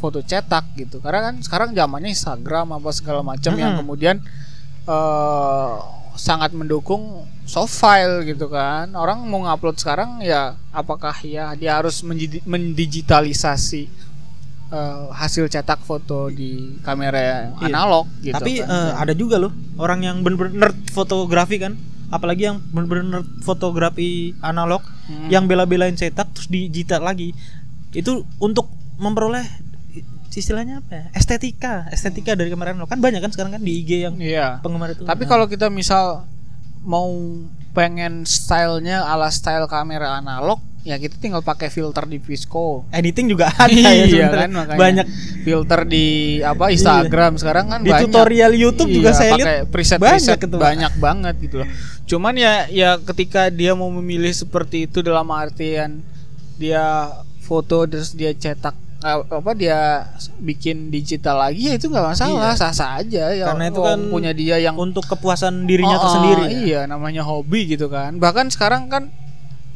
foto cetak gitu karena kan sekarang zamannya Instagram apa segala macam yang Mm-mm. kemudian eh sangat mendukung soft file gitu kan orang mau ngupload sekarang ya apakah ya dia harus mendigitalisasi eh, hasil cetak foto di kamera Iya. analog gitu tapi kan. eh, ada juga loh orang yang bener-bener fotografi kan apalagi yang bener-bener fotografi analog Hmm. yang bela-belain cetak terus digital lagi itu untuk memperoleh istilahnya apa ya? Estetika. Estetika dari kamera analog kan banyak kan sekarang kan di IG yang Iya. penggemar itu. Tapi Nah, kalau kita misal mau pengen stylenya ala style kamera analog, ya kita tinggal pakai filter di Visco. editing juga ada ya iya kan makanya. Banyak. Filter di apa Instagram sekarang kan di banyak. tutorial YouTube juga Iya, saya pakai lihat preset banyak preset banyak banget gitu loh. Cuman ya ya ketika dia mau memilih seperti itu dalam artian dia foto terus dia cetak apa dia bikin digital lagi ya itu nggak masalah Iya. sah sah aja ya Karena itu kan punya dia yang untuk kepuasan dirinya Oh, tersendiri oh, ya. Iya, namanya hobi gitu kan. Bahkan sekarang kan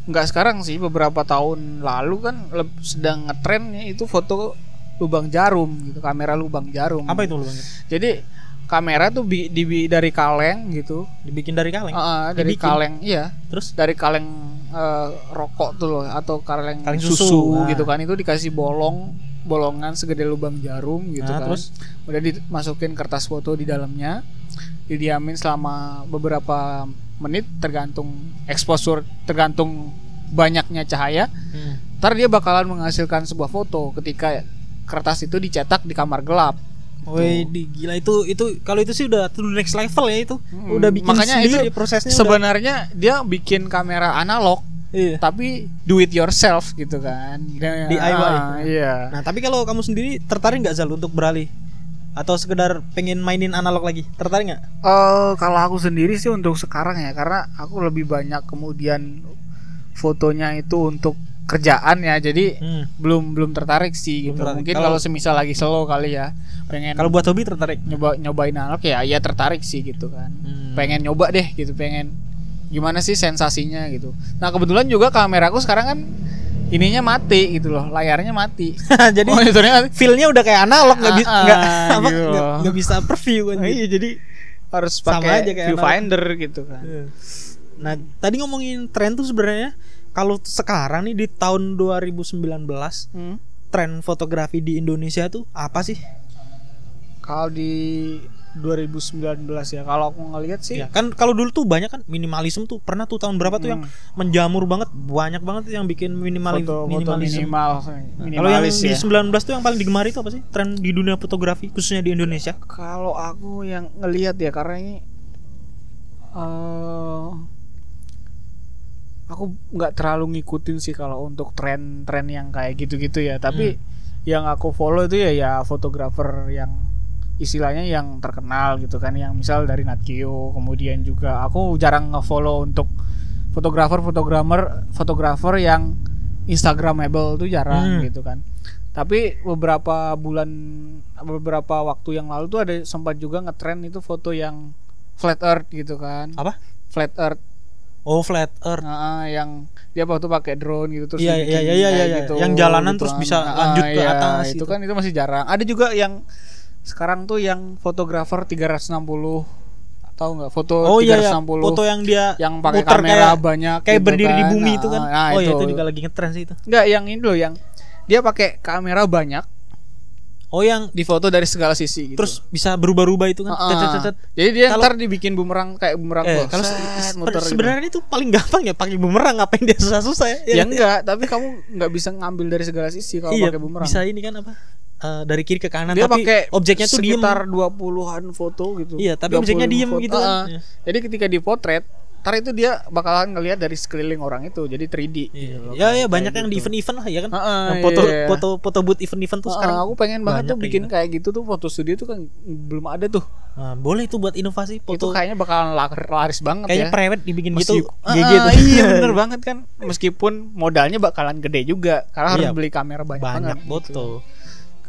nggak sekarang sih beberapa tahun lalu kan sedang ngetrennya itu foto lubang jarum gitu, kamera lubang jarum. apa itu lu Bang? Jadi kamera tuh bi- dibi- dari kaleng gitu. dibikin dari kaleng ah, dari Dibikin. kaleng, iya. terus Dari kaleng eh, rokok tuh loh atau kaleng, Kaleng susu, susu. Ah. gitu kan. Itu dikasih bolong bolongan segede lubang jarum gitu Nah, kan. terus? Udah dimasukin kertas foto di dalamnya. Didiamin selama beberapa menit tergantung exposure tergantung banyaknya cahaya. Hmm. Ntar dia bakalan menghasilkan sebuah foto ketika kertas itu dicetak di kamar gelap. Woi, di- gila itu itu kalau itu sih udah to the next level ya itu. Hmm, Udah bikin makanya sendiri itu prosesnya udah- Sebenarnya dia bikin kamera analog Iya. tapi do it yourself gitu kan. DIY. Ah, iya. Nah, tapi kalau kamu sendiri tertarik nggak Zal untuk beralih atau sekedar pengen mainin analog lagi? Tertarik nggak? Eh kalau aku sendiri sih untuk sekarang ya karena aku lebih banyak kemudian fotonya itu untuk kerjaan ya jadi Hmm. belum belum tertarik sih gitu tertarik. mungkin Kalau- semisal lagi slow kali ya pengen Kalau buat hobi tertarik. nyoba nyobain analog ya ya tertarik sih gitu kan Hmm. pengen nyoba deh gitu pengen gimana sih sensasinya gitu nah kebetulan juga kameraku sekarang kan ininya mati gitu loh layarnya mati *laughs* Jadi monitornya feel-nya udah kayak analog nggak bisa Ah, ah, nggak apa gitu. nggak bisa preview kan. *laughs* iya jadi harus pakai viewfinder gitu kan Iya. Nah, tadi ngomongin tren tuh sebenarnya kalau sekarang nih di tahun 2019 Hmm. tren fotografi di Indonesia tuh apa sih? Kalau di 2019 ya, kalau aku ngelihat sih Ya, kan kalau dulu tuh banyak kan minimalisme tuh pernah tuh tahun berapa tuh yang menjamur banget banyak banget yang bikin minimal foto, foto minimalisme. minimal, Nah, minimalis kalau yang ya. di 19 tuh yang paling digemari itu apa sih? Tren di dunia fotografi khususnya di Indonesia. Kalau aku yang ngelihat ya karena ini eh aku nggak terlalu ngikutin sih kalau untuk tren-tren yang kayak gitu-gitu ya. Tapi yang aku follow itu ya ya fotografer yang istilahnya yang terkenal gitu kan yang misal dari Nat Geo kemudian juga aku jarang nge-follow untuk fotografer fotografer fotografer yang instagramable tuh jarang Hmm. gitu kan tapi beberapa bulan beberapa waktu yang lalu tuh ada sempat juga ngetren itu foto yang flat earth gitu kan Apa? flat earth Oh, flat earth. Nah, yang dia waktu pakai drone gitu terus Iya, dibikin iya, iya, iya, kayak iya. gitu, Yang jalanan gitu terus kan. bisa lanjut ke iya, atas itu gitu. kan itu masih jarang ada juga yang sekarang tuh yang fotografer 360 tahu nggak foto Oh iya, iya 360 foto yang dia yang pakai kamera kayak- banyak kayak gitu berdiri di kan. bumi Nah, itu kan. nah, oh iya itu juga lagi ngetren sih itu. Enggak, yang ini loh yang dia pakai kamera banyak Oh yang di foto dari segala sisi gitu. terus bisa berubah-ubah itu kan. Cet. Jadi dia Kalau- ntar dibikin bumerang kayak bumerang Eh, kalau se- gitu. sebenarnya itu paling gampang ya pakai bumerang ngapain dia susah-susah ya. ya enggak, tapi kamu nggak bisa ngambil dari segala sisi kalau iya, pakai bumerang. bisa ini kan apa? eh, dari kiri ke kanan dia tapi pakai objeknya tuh diem. sekitar 20-an foto gitu. Iya, tapi objeknya 20 diem foto. gitu kan. Heeh. Iya. Jadi ketika dipotret, ntar itu dia bakalan ngelihat dari sekeliling orang itu, jadi 3D. Iya, gitu ya ya banyak yang di gitu. event-event lah ya kan. Heeh, yang foto iya. foto foto booth event-event tuh Heeh, sekarang. aku pengen banget banyak tuh kayak bikin gitu. kayak gitu tuh foto studio tuh kan belum ada tuh. Nah, boleh itu buat inovasi itu foto. kayaknya bakalan lar- laris banget Kayaknya ya. private dibikin gitu Meskip- GG Ah, tuh. iya *laughs* bener banget kan meskipun modalnya bakalan gede juga karena harus Iya. beli kamera banyak, banyak banget gitu. foto.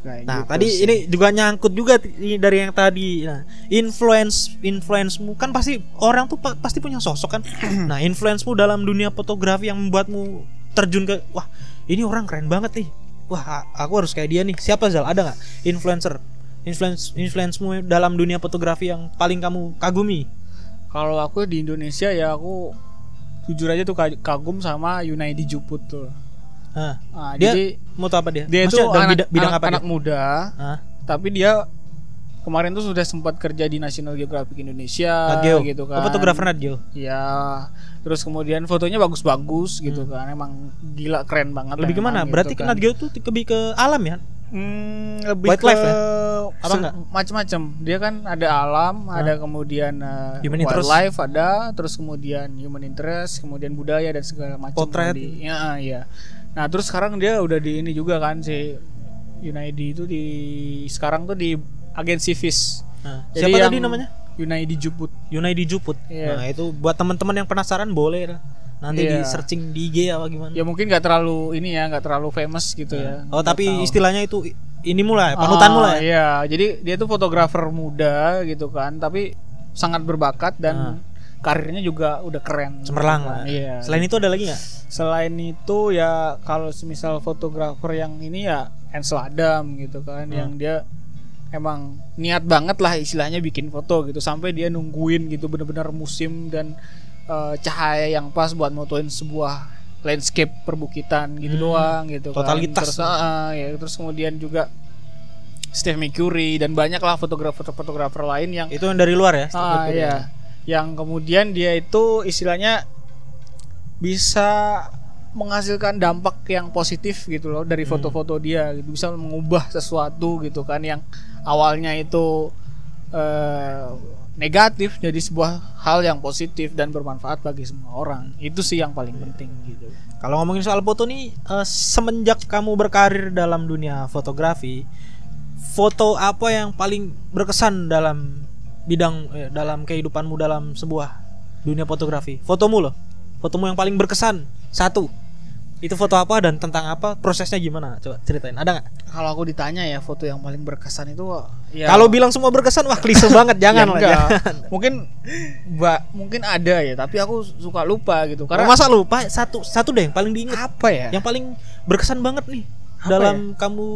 Kayak Nah, gitu tadi sih. ini juga nyangkut juga dari yang tadi. Nah, influence influencemu kan pasti orang tuh pa- pasti punya sosok kan. *clears throat* nah, influencemu dalam dunia fotografi yang membuatmu terjun ke wah, ini orang keren banget nih. Wah, aku harus kayak dia nih. Siapa Zal? Ada nggak influencer? Influence influencemu dalam dunia fotografi yang paling kamu kagumi? kalau aku di Indonesia ya aku jujur aja tuh ka- kagum sama Yunaidi Juput tuh. Nah, dia jadi mau apa dia? dia itu Maksudnya anak, bidang, bidang anak, apa anak dia? muda Hah? tapi dia kemarin tuh sudah sempat kerja di National Geographic Indonesia Nat Geo. gitu Oh, kan. fotografer Nat Geo. Ya, terus kemudian fotonya bagus-bagus gitu kan. Emang gila keren banget. Hmm. Lebih ke mana? gitu Berarti kan. Nat Geo tuh lebih ke alam ya? Hmm, lebih Wildlife ke ya? Apa se- enggak? macam-macam. Dia kan ada alam, ada kemudian uh, Human interest. wildlife ada, terus kemudian human interest, kemudian budaya dan segala macam. Potret. Di, ya, iya. Nah, terus sekarang dia udah di ini juga kan si Yunaidi itu di sekarang tuh di agensi FIS. Nah, Jadi siapa yang tadi namanya? Yunaidi Juput. Yunaidi Juput. Iya. Nah, itu buat teman-teman yang penasaran boleh lah. Nanti Iya. di searching di IG apa gimana. Ya mungkin nggak terlalu ini ya, nggak terlalu famous gitu ya. oh, tapi tahu. istilahnya itu ini mulai panutan Ah, mulai. Iya, jadi dia tuh fotografer muda gitu kan, tapi sangat berbakat dan karirnya juga udah keren. Cemerlang lah. kan. Iya. Selain itu ada lagi nggak? Selain itu ya kalau semisal fotografer yang ini ya Ansel Adam gitu kan, Hmm. yang dia emang niat banget lah istilahnya bikin foto gitu sampai dia nungguin gitu bener-bener musim dan eh, cahaya yang pas buat motoin sebuah landscape perbukitan gitu Hmm. doang gitu kan. Totalitas. Terus, ah, ya, terus kemudian juga Steve McCurry dan banyak lah fotografer-fotografer lain yang Itu yang dari luar ya? ah iya yang kemudian dia itu istilahnya bisa menghasilkan dampak yang positif gitu loh dari Hmm. foto-foto dia gitu. Bisa mengubah sesuatu gitu kan yang awalnya itu eh, negatif jadi sebuah hal yang positif dan bermanfaat bagi semua orang. Itu sih yang paling penting gitu. Kalau ngomongin soal foto nih, eh, semenjak kamu berkarir dalam dunia fotografi, foto apa yang paling berkesan dalam bidang eh, dalam kehidupanmu dalam sebuah dunia fotografi? Fotomu loh, fotomu yang paling berkesan satu. Itu foto apa dan tentang apa? Prosesnya gimana? Coba ceritain. Ada nggak? kalau aku ditanya ya foto yang paling berkesan itu ya Kalau bilang semua berkesan, wah klise banget. *laughs* Jangan Ya lah. jangan. mungkin mbak mungkin ada ya tapi aku suka lupa gitu karena Masa lupa satu satu deh yang paling diingat. apa ya Yang paling berkesan banget nih Apa dalam kamu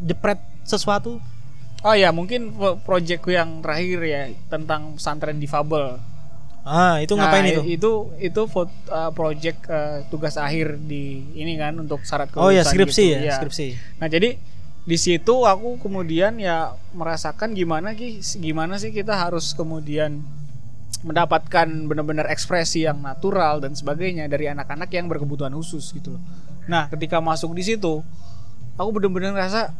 jepret sesuatu Oh ya mungkin pro- proyekku yang terakhir ya tentang pesantren difabel. Ah, itu ngapain Nah, itu? Itu itu fot- uh, project uh, tugas akhir di ini kan untuk syarat Oh ya kelulusan skripsi gitu. ya, Iya. skripsi. Nah jadi di situ aku kemudian ya merasakan gimana ki gimana sih kita harus kemudian mendapatkan benar-benar ekspresi yang natural dan sebagainya dari anak-anak yang berkebutuhan khusus gitu loh. Nah ketika masuk di situ aku benar-benar ngerasa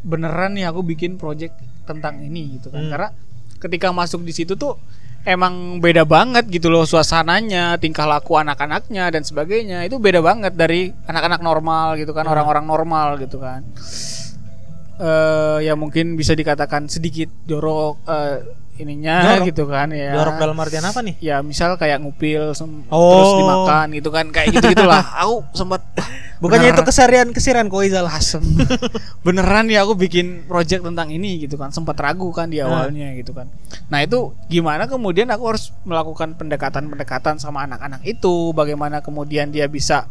beneran nih aku bikin project tentang ini gitu kan Hmm. karena ketika masuk di situ tuh emang beda banget gitu loh suasananya tingkah laku anak-anaknya dan sebagainya itu beda banget dari anak-anak normal gitu kan Hmm. orang-orang normal gitu kan eh ya mungkin bisa dikatakan sedikit jorok eh, ininya Jorok? gitu kan ya Jorok dalam artian apa nih? ya misal kayak ngupil sem- Oh. terus dimakan gitu kan kayak gitu gitulah *laughs* aku sempat Bukannya itu keserian kesiran Koizal. asem *laughs* beneran ya aku bikin project tentang ini gitu kan sempat ragu kan di Nah. awalnya gitu kan nah itu gimana kemudian aku harus melakukan pendekatan-pendekatan sama anak-anak itu bagaimana kemudian dia bisa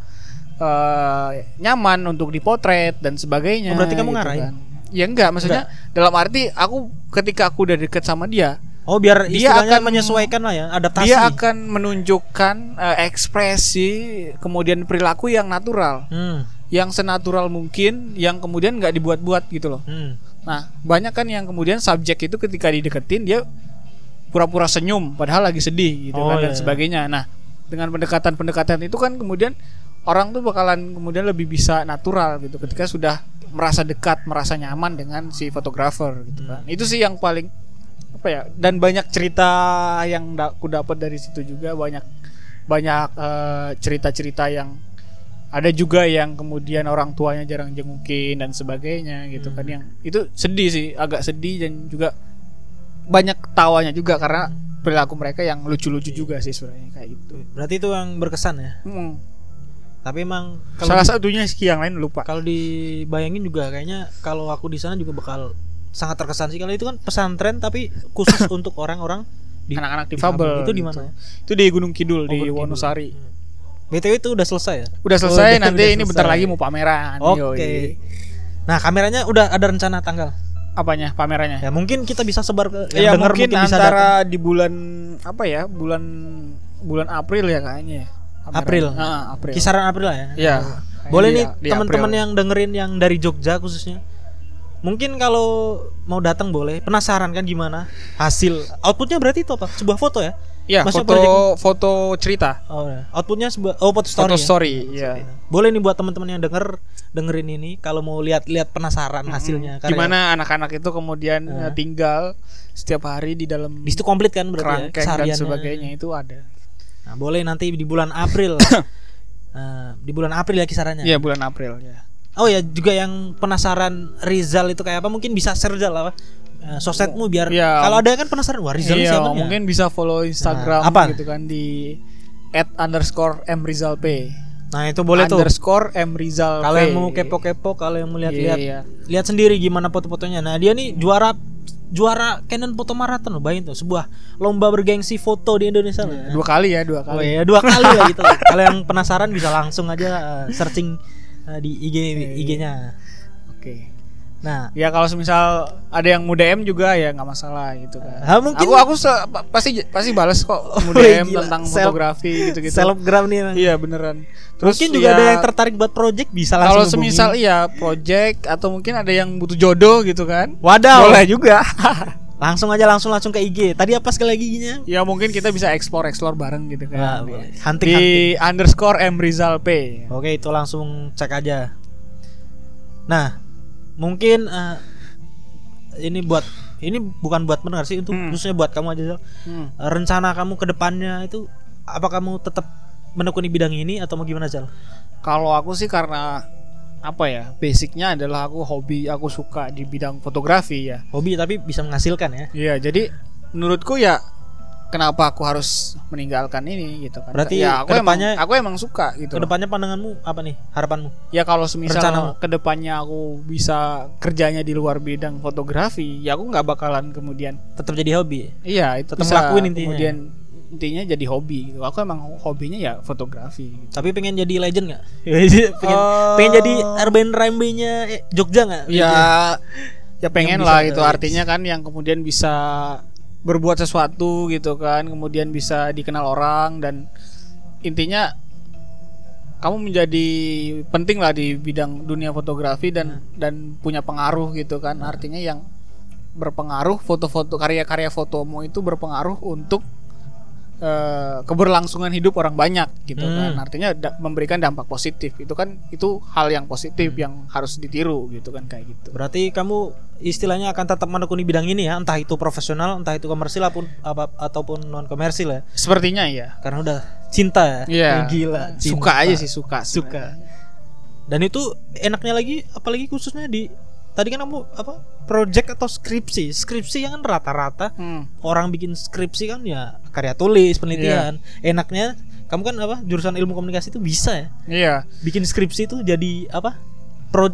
eh, nyaman untuk dipotret dan sebagainya Oh, berarti kamu gitu ngarahin? kan. Ya enggak, maksudnya dalam arti aku ketika aku udah deket sama dia, Oh biar Dia akan- menyesuaikan lah ya, adaptasi. dia akan menunjukkan eh, ekspresi kemudian perilaku yang natural, Hmm. yang senatural mungkin, yang kemudian nggak dibuat-buat gitu loh. Hmm. Nah, banyak kan yang kemudian subjek itu ketika dideketin dia pura-pura senyum padahal lagi sedih gitu Oh, kan dan iya. sebagainya. Nah, dengan pendekatan-pendekatan itu kan kemudian orang tuh bakalan kemudian lebih bisa natural gitu ketika sudah merasa dekat, merasa nyaman dengan si fotografer gitu kan. Itu sih yang paling apa ya? Dan banyak cerita yang da- aku dapat dari situ juga banyak banyak eh, cerita-cerita yang ada juga yang kemudian orang tuanya jarang jengukin dan sebagainya gitu kan yang itu sedih sih agak sedih dan juga banyak tawanya juga karena perilaku mereka yang lucu-lucu juga sih sebenarnya kayak gitu. Berarti itu yang berkesan ya. Hmm. Tapi emang kalau Salah di- satunya sih yang lain lupa. kalau dibayangin juga kayaknya kalau aku di sana juga bakal sangat terkesan sih kalau itu kan pesantren tapi khusus *coughs* untuk orang-orang di Anak-anak difabel. Itu di gitu. mana ya? Itu di Gunung Kidul Oh, di Gunung Kidul. Wonosari. BTW itu udah selesai ya? Udah selesai udah- nanti udah ini bentar lagi mau pameran. Oke. Yoi. Nah, kameranya udah ada rencana tanggal. Apanya pamerannya? Ya mungkin kita bisa sebar ke Ya, yang denger mungkin, mungkin, bisa datang. antara di bulan apa ya? Bulan bulan April ya kayaknya. ya. April. Ah, April. Kisaran April lah ya. Iya. Boleh Di- nih teman-teman yang dengerin yang dari Jogja khususnya. Mungkin kalau mau datang boleh. Penasaran kan gimana hasil outputnya berarti itu apa? Sebuah foto ya? Iya, foto project- foto cerita. Oh, ya. outputnya sebuah oh foto story. Foto ya? story, iya. Boleh nih buat teman-teman yang denger dengerin ini kalau mau lihat-lihat penasaran hasilnya. Karya- Gimana anak-anak itu kemudian Ah. eh, tinggal setiap hari di dalam Di situ komplit kan berarti ya, dan sebagainya itu ada. Nah, boleh nanti di bulan April. Eh, *coughs* di bulan April ya kisarannya. Iya, bulan April ya. Oh ya juga yang penasaran Rizal itu kayak apa mungkin bisa share Zal apa eh, sosmedmu biar Iya. kalau ada kan penasaran wah Rizal iya, siapa ya? mungkin bisa follow Instagram Nah, apa? gitu kan di at underscore m rizal p Nah itu boleh tuh. underscore m rizal Kalau yang mau kepo-kepo, kalau yang mau lihat-lihat, Iya, iya. lihat sendiri gimana foto-fotonya. Nah dia nih juara juara Canon Foto Marathon loh, bayangin tuh sebuah lomba bergengsi foto di Indonesia dua kali ya dua Oh kali ya dua kali ya gitu. *laughs* Kalau yang penasaran bisa langsung aja eh, searching eh, di IG IG-nya. oke. Nah, ya kalau semisal ada yang mau DM juga ya nggak masalah gitu kan. Ah, mungkin- aku aku pasti pasti balas kok *laughs* mau Wih, DM gila. tentang Seleb- fotografi gitu gitu selebgram nih emang. iya beneran. Mungkin juga ya, ada yang tertarik buat project bisa langsung kalau semisal iya project atau mungkin ada yang butuh jodoh gitu kan. Wadaw. boleh juga *laughs* Langsung aja langsung langsung ke IG. Tadi apa sekali lagi IG-nya? ya mungkin kita bisa explore explore bareng gitu kan boleh. Hunting, di underscore m rizal p Oke, itu langsung cek aja. Nah, mungkin eh, ini buat ini bukan buat pendengar sih, untuk Hmm. khususnya buat kamu aja. Zal. Hmm. Eh, Rencana kamu ke depannya itu apa kamu tetap menekuni bidang ini atau mau gimana, Zal? Kalau aku sih karena apa ya basicnya adalah aku hobi aku suka di bidang fotografi ya Hobi tapi bisa menghasilkan ya. Iya jadi menurutku ya kenapa aku harus meninggalkan ini gitu kan Berarti ya aku emang aku emang suka gitu. Ke depannya pandanganmu apa nih? Harapanmu? ya kalau semisal Rencanamu? ke depannya aku bisa kerjanya di luar bidang fotografi ya aku nggak bakalan kemudian Tetap jadi hobi. iya itu Tetap bisa ngelakuin intinya. kemudian intinya jadi hobi gitu. Aku emang hobinya ya fotografi gitu. Tapi pengen jadi legend nggak? *laughs* pengen, Eh, pengen jadi Arben Rambe-nya eh, Jogja nggak? ya ya pengen lah bisa- itu artinya kan yang kemudian bisa berbuat sesuatu gitu kan kemudian bisa dikenal orang dan intinya kamu menjadi penting lah di bidang dunia fotografi dan dan punya pengaruh gitu kan. Artinya yang berpengaruh foto-foto karya-karya fotomu itu berpengaruh untuk eh, keberlangsungan hidup orang banyak gitu kan Hmm. artinya da- memberikan dampak positif itu kan itu hal yang positif yang harus ditiru gitu kan kayak gitu Berarti kamu istilahnya akan tetap menekuni bidang ini ya, entah itu profesional, entah itu komersil apun apa ataupun non komersil ya. sepertinya ya Karena udah cinta ya. Iya. Gila. suka cinta. aja sih suka Suka. Dan itu enaknya lagi apalagi khususnya di tadi kan kamu apa? Project atau skripsi. Skripsi yang kan rata-rata hmm. orang bikin skripsi kan ya karya tulis, penelitian. Iya. Enaknya kamu kan apa? Jurusan ilmu komunikasi itu bisa ya. iya Bikin skripsi itu jadi apa? Pro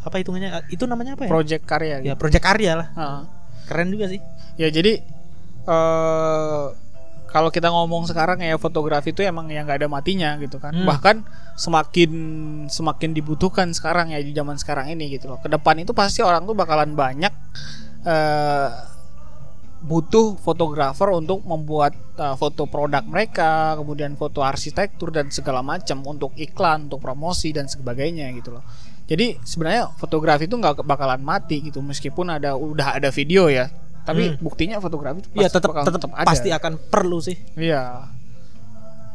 apa hitungannya? Itu namanya apa ya? project karya ya gitu. project karya lah. Heeh. Keren juga sih. ya jadi eh kalau kita ngomong sekarang ya fotografi itu emang yang nggak ada matinya gitu kan. Hmm. Bahkan semakin semakin dibutuhkan sekarang ya di zaman sekarang ini gitu loh. Ke depan itu pasti orang tuh bakalan banyak eh butuh fotografer untuk membuat eh, foto produk mereka, kemudian foto arsitektur dan segala macam untuk iklan, untuk promosi dan sebagainya gitu loh. Jadi sebenarnya fotografi itu nggak bakalan mati gitu meskipun ada udah ada video ya. Tapi Hmm. buktinya fotografi Iya pasti tetap bakal tetap tetap ada. pasti akan perlu sih. Iya.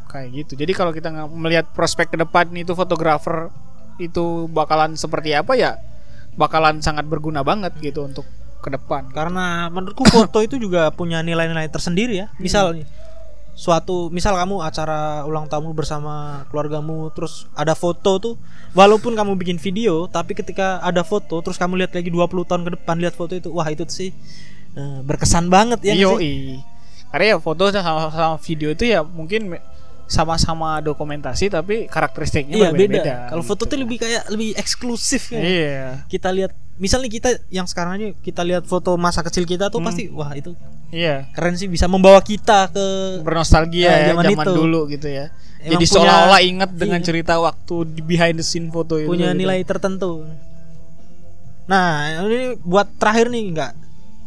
Kayak gitu. Jadi kalau kita nggak melihat prospek ke depan itu fotografer itu bakalan seperti apa ya? Bakalan sangat berguna banget gitu untuk ke depan. Karena menurutku foto itu juga punya nilai-nilai tersendiri ya. Misal nih, suatu misal kamu acara ulang tahun bersama keluargamu terus ada foto tuh walaupun kamu bikin video tapi ketika ada foto terus kamu lihat lagi 20 tahun ke depan lihat foto itu wah itu sih eh, berkesan banget ya Yo, sih? Karena ya foto sama, sama video itu ya mungkin sama-sama dokumentasi tapi karakteristiknya Iya berbeda. beda. Kalau foto tuh lebih kayak lebih eksklusif ya. Iya. Kita lihat misalnya kita yang sekarang ini kita lihat foto masa kecil kita tuh Hmm. pasti wah itu Iya. keren sih bisa membawa kita ke Bernostalgia Ya, ya, zaman zaman, itu. dulu gitu ya. Emang Jadi punya- seolah-olah dengan iya. cerita waktu di behind the scene foto itu. punya gitu. nilai tertentu. Nah, ini buat terakhir nih nggak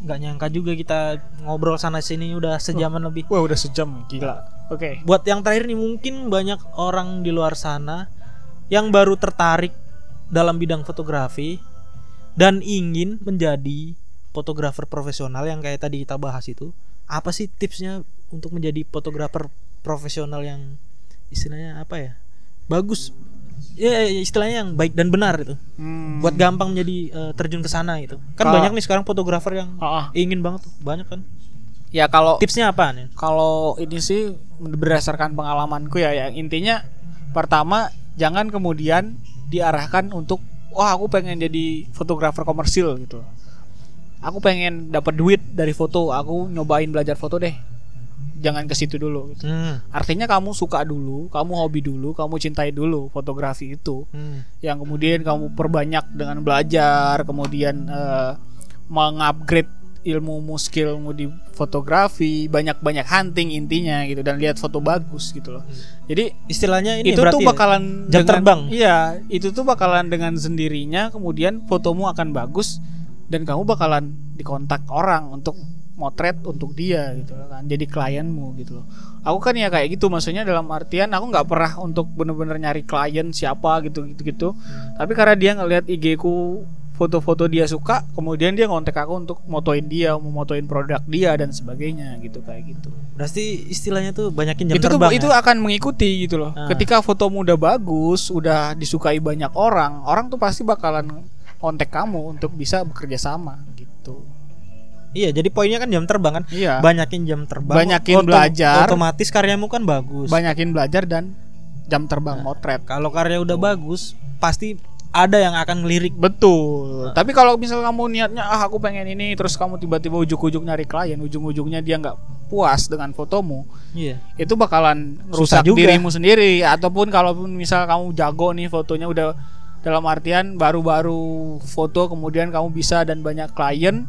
nggak nyangka juga kita ngobrol sana sini udah sejaman lebih. Wah, udah sejam gila. Oke. Buat yang terakhir nih mungkin banyak orang di luar sana yang baru tertarik dalam bidang fotografi dan ingin menjadi fotografer profesional yang kayak tadi kita bahas itu. Apa sih tipsnya untuk menjadi fotografer profesional yang istilahnya apa ya? Bagus. Ya istilahnya yang baik dan benar itu. Hmm. Buat gampang menjadi eh, terjun ke sana itu. Kan Kalau- banyak nih sekarang fotografer yang Ah, ah. ingin banget tuh, banyak kan. Ya kalau Tipsnya apa nih? kalau ini sih berdasarkan pengalamanku ya yang intinya pertama jangan kemudian diarahkan untuk wah aku pengen jadi fotografer komersil gitu. Aku pengen dapat duit dari foto, aku nyobain belajar foto deh. Jangan ke situ dulu gitu. Hmm. Artinya kamu suka dulu, kamu hobi dulu, kamu cintai dulu fotografi itu. Hmm. Yang kemudian kamu perbanyak dengan belajar, kemudian eh, mengupgrade ilmumu, skillmu di fotografi, banyak-banyak hunting intinya gitu dan lihat foto bagus gitu loh. Jadi Istilahnya ini itu tuh ya, bakalan jam dengan- terbang. Iya, itu tuh bakalan dengan sendirinya kemudian fotomu akan bagus dan kamu bakalan dikontak orang untuk motret untuk dia gitu loh kan. Jadi klienmu gitu loh. Aku kan ya kayak gitu maksudnya dalam artian aku nggak pernah untuk bener-bener nyari klien siapa gitu gitu gitu. Tapi karena dia ngelihat IG ku foto-foto dia suka, kemudian dia ngontek aku untuk motoin dia, mau motoin produk dia dan sebagainya gitu kayak gitu Berarti istilahnya tuh banyakin jam itu tuh terbang. itu ya? akan mengikuti gitu loh. Ah. Ketika fotomu udah bagus, udah disukai banyak orang, orang tuh pasti bakalan kontak kamu untuk bisa bekerja sama. Iya, jadi poinnya kan jam terbang kan. Iya. Banyakin jam terbang. Banyakin belajar. Otomatis karyamu kan bagus. Banyakin belajar dan jam terbang Nah. motret. Kalau karya udah bagus, pasti ada yang akan ngelirik. Betul. Tapi kalau misal kamu niatnya ah aku pengen ini terus kamu tiba-tiba ujuk-ujuk nyari klien, ujung-ujungnya dia nggak puas dengan fotomu, Iya. itu bakalan Susah rusak juga. dirimu sendiri ataupun kalaupun misal kamu jago nih fotonya udah dalam artian baru-baru foto kemudian kamu bisa dan banyak klien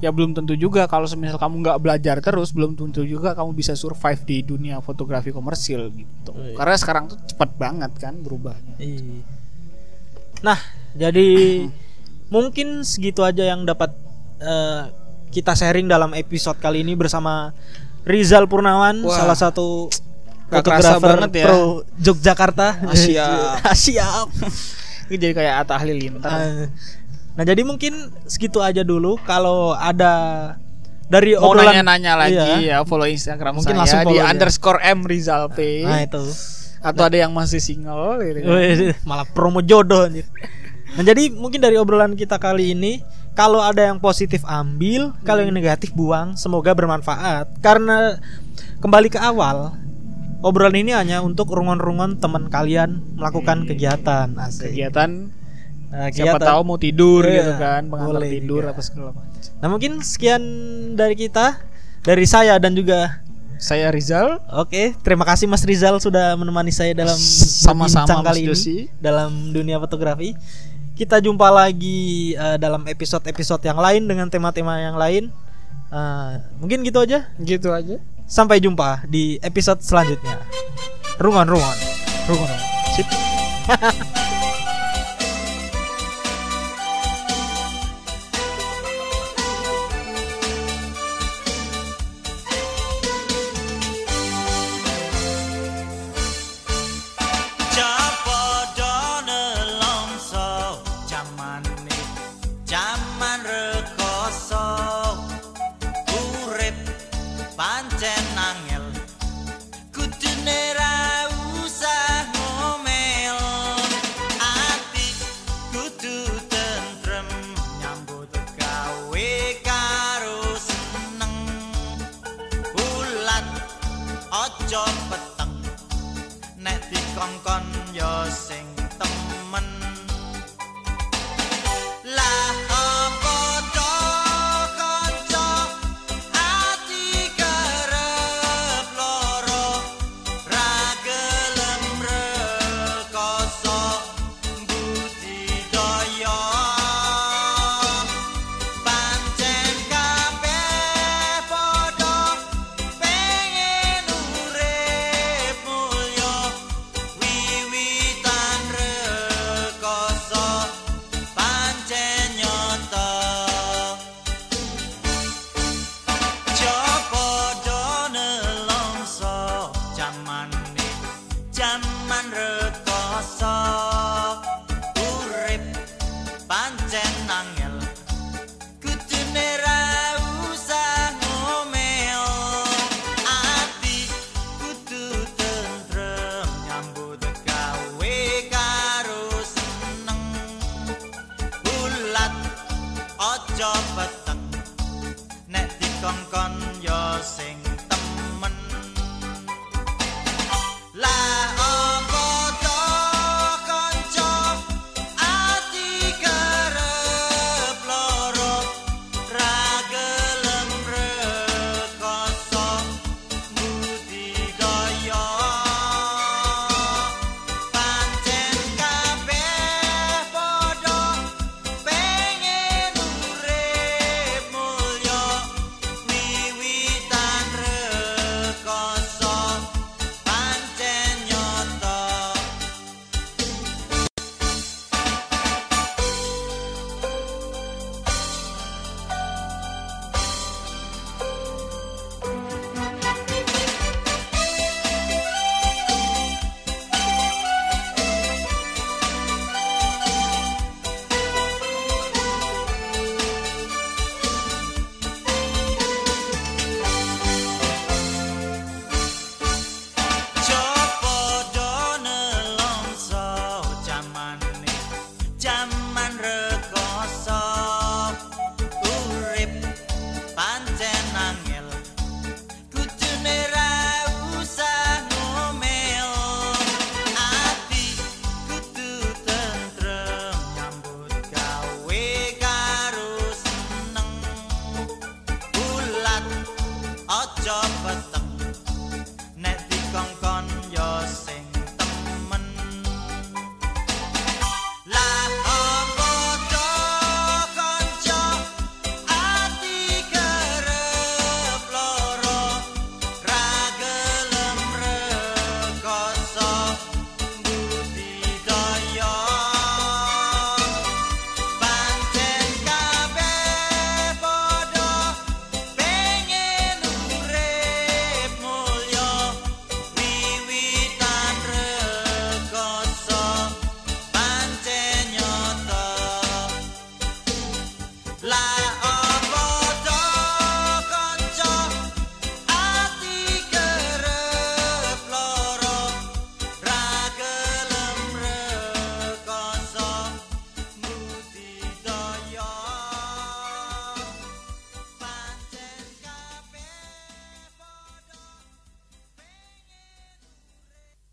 ya belum tentu juga kalau semisal kamu nggak belajar terus belum tentu juga kamu bisa survive di dunia fotografi komersil gitu Oh, iya. karena sekarang tuh cepat banget kan berubahnya Iya. Nah, jadi *clears throat* mungkin segitu aja yang dapat eh, kita sharing dalam episode kali ini bersama Rizal Purnawan, Wah. salah satu fotografer banget ya. pro Yogyakarta. Ah, siap. *laughs* Ah, siap. *laughs* itu jadi kayak Atta Halilintar Eh, Nah, jadi mungkin segitu aja dulu. Kalau ada dari mau obrolan nanya-nanya lagi Iya. ya follow Instagram Mungkin saya langsung di aja. underscore m Rizal P Nah, itu. atau ada yang masih single gitu kan. Malah promo jodoh anjir. Nah, jadi mungkin dari obrolan kita kali ini kalau ada yang positif ambil, kalau yang negatif buang, semoga bermanfaat. Karena kembali ke awal, obrolan ini hanya untuk rungon-rungon teman kalian melakukan kegiatan. Asik. kegiatan Nah, siapa kegiatan. tahu mau tidur Iya, gitu kan pengantar tidur juga. apa segala macam Nah, mungkin sekian dari kita, dari saya dan juga saya Rizal Oke, terima kasih Mas Rizal sudah menemani saya dalam Sama-sama, Mas kali Josi. ini dalam dunia fotografi. Kita jumpa lagi eh, dalam episode-episode yang lain dengan tema-tema yang lain. Eh, mungkin gitu aja. gitu aja Sampai jumpa di episode selanjutnya. Rungon rungon. Rungon. Sip. *laughs*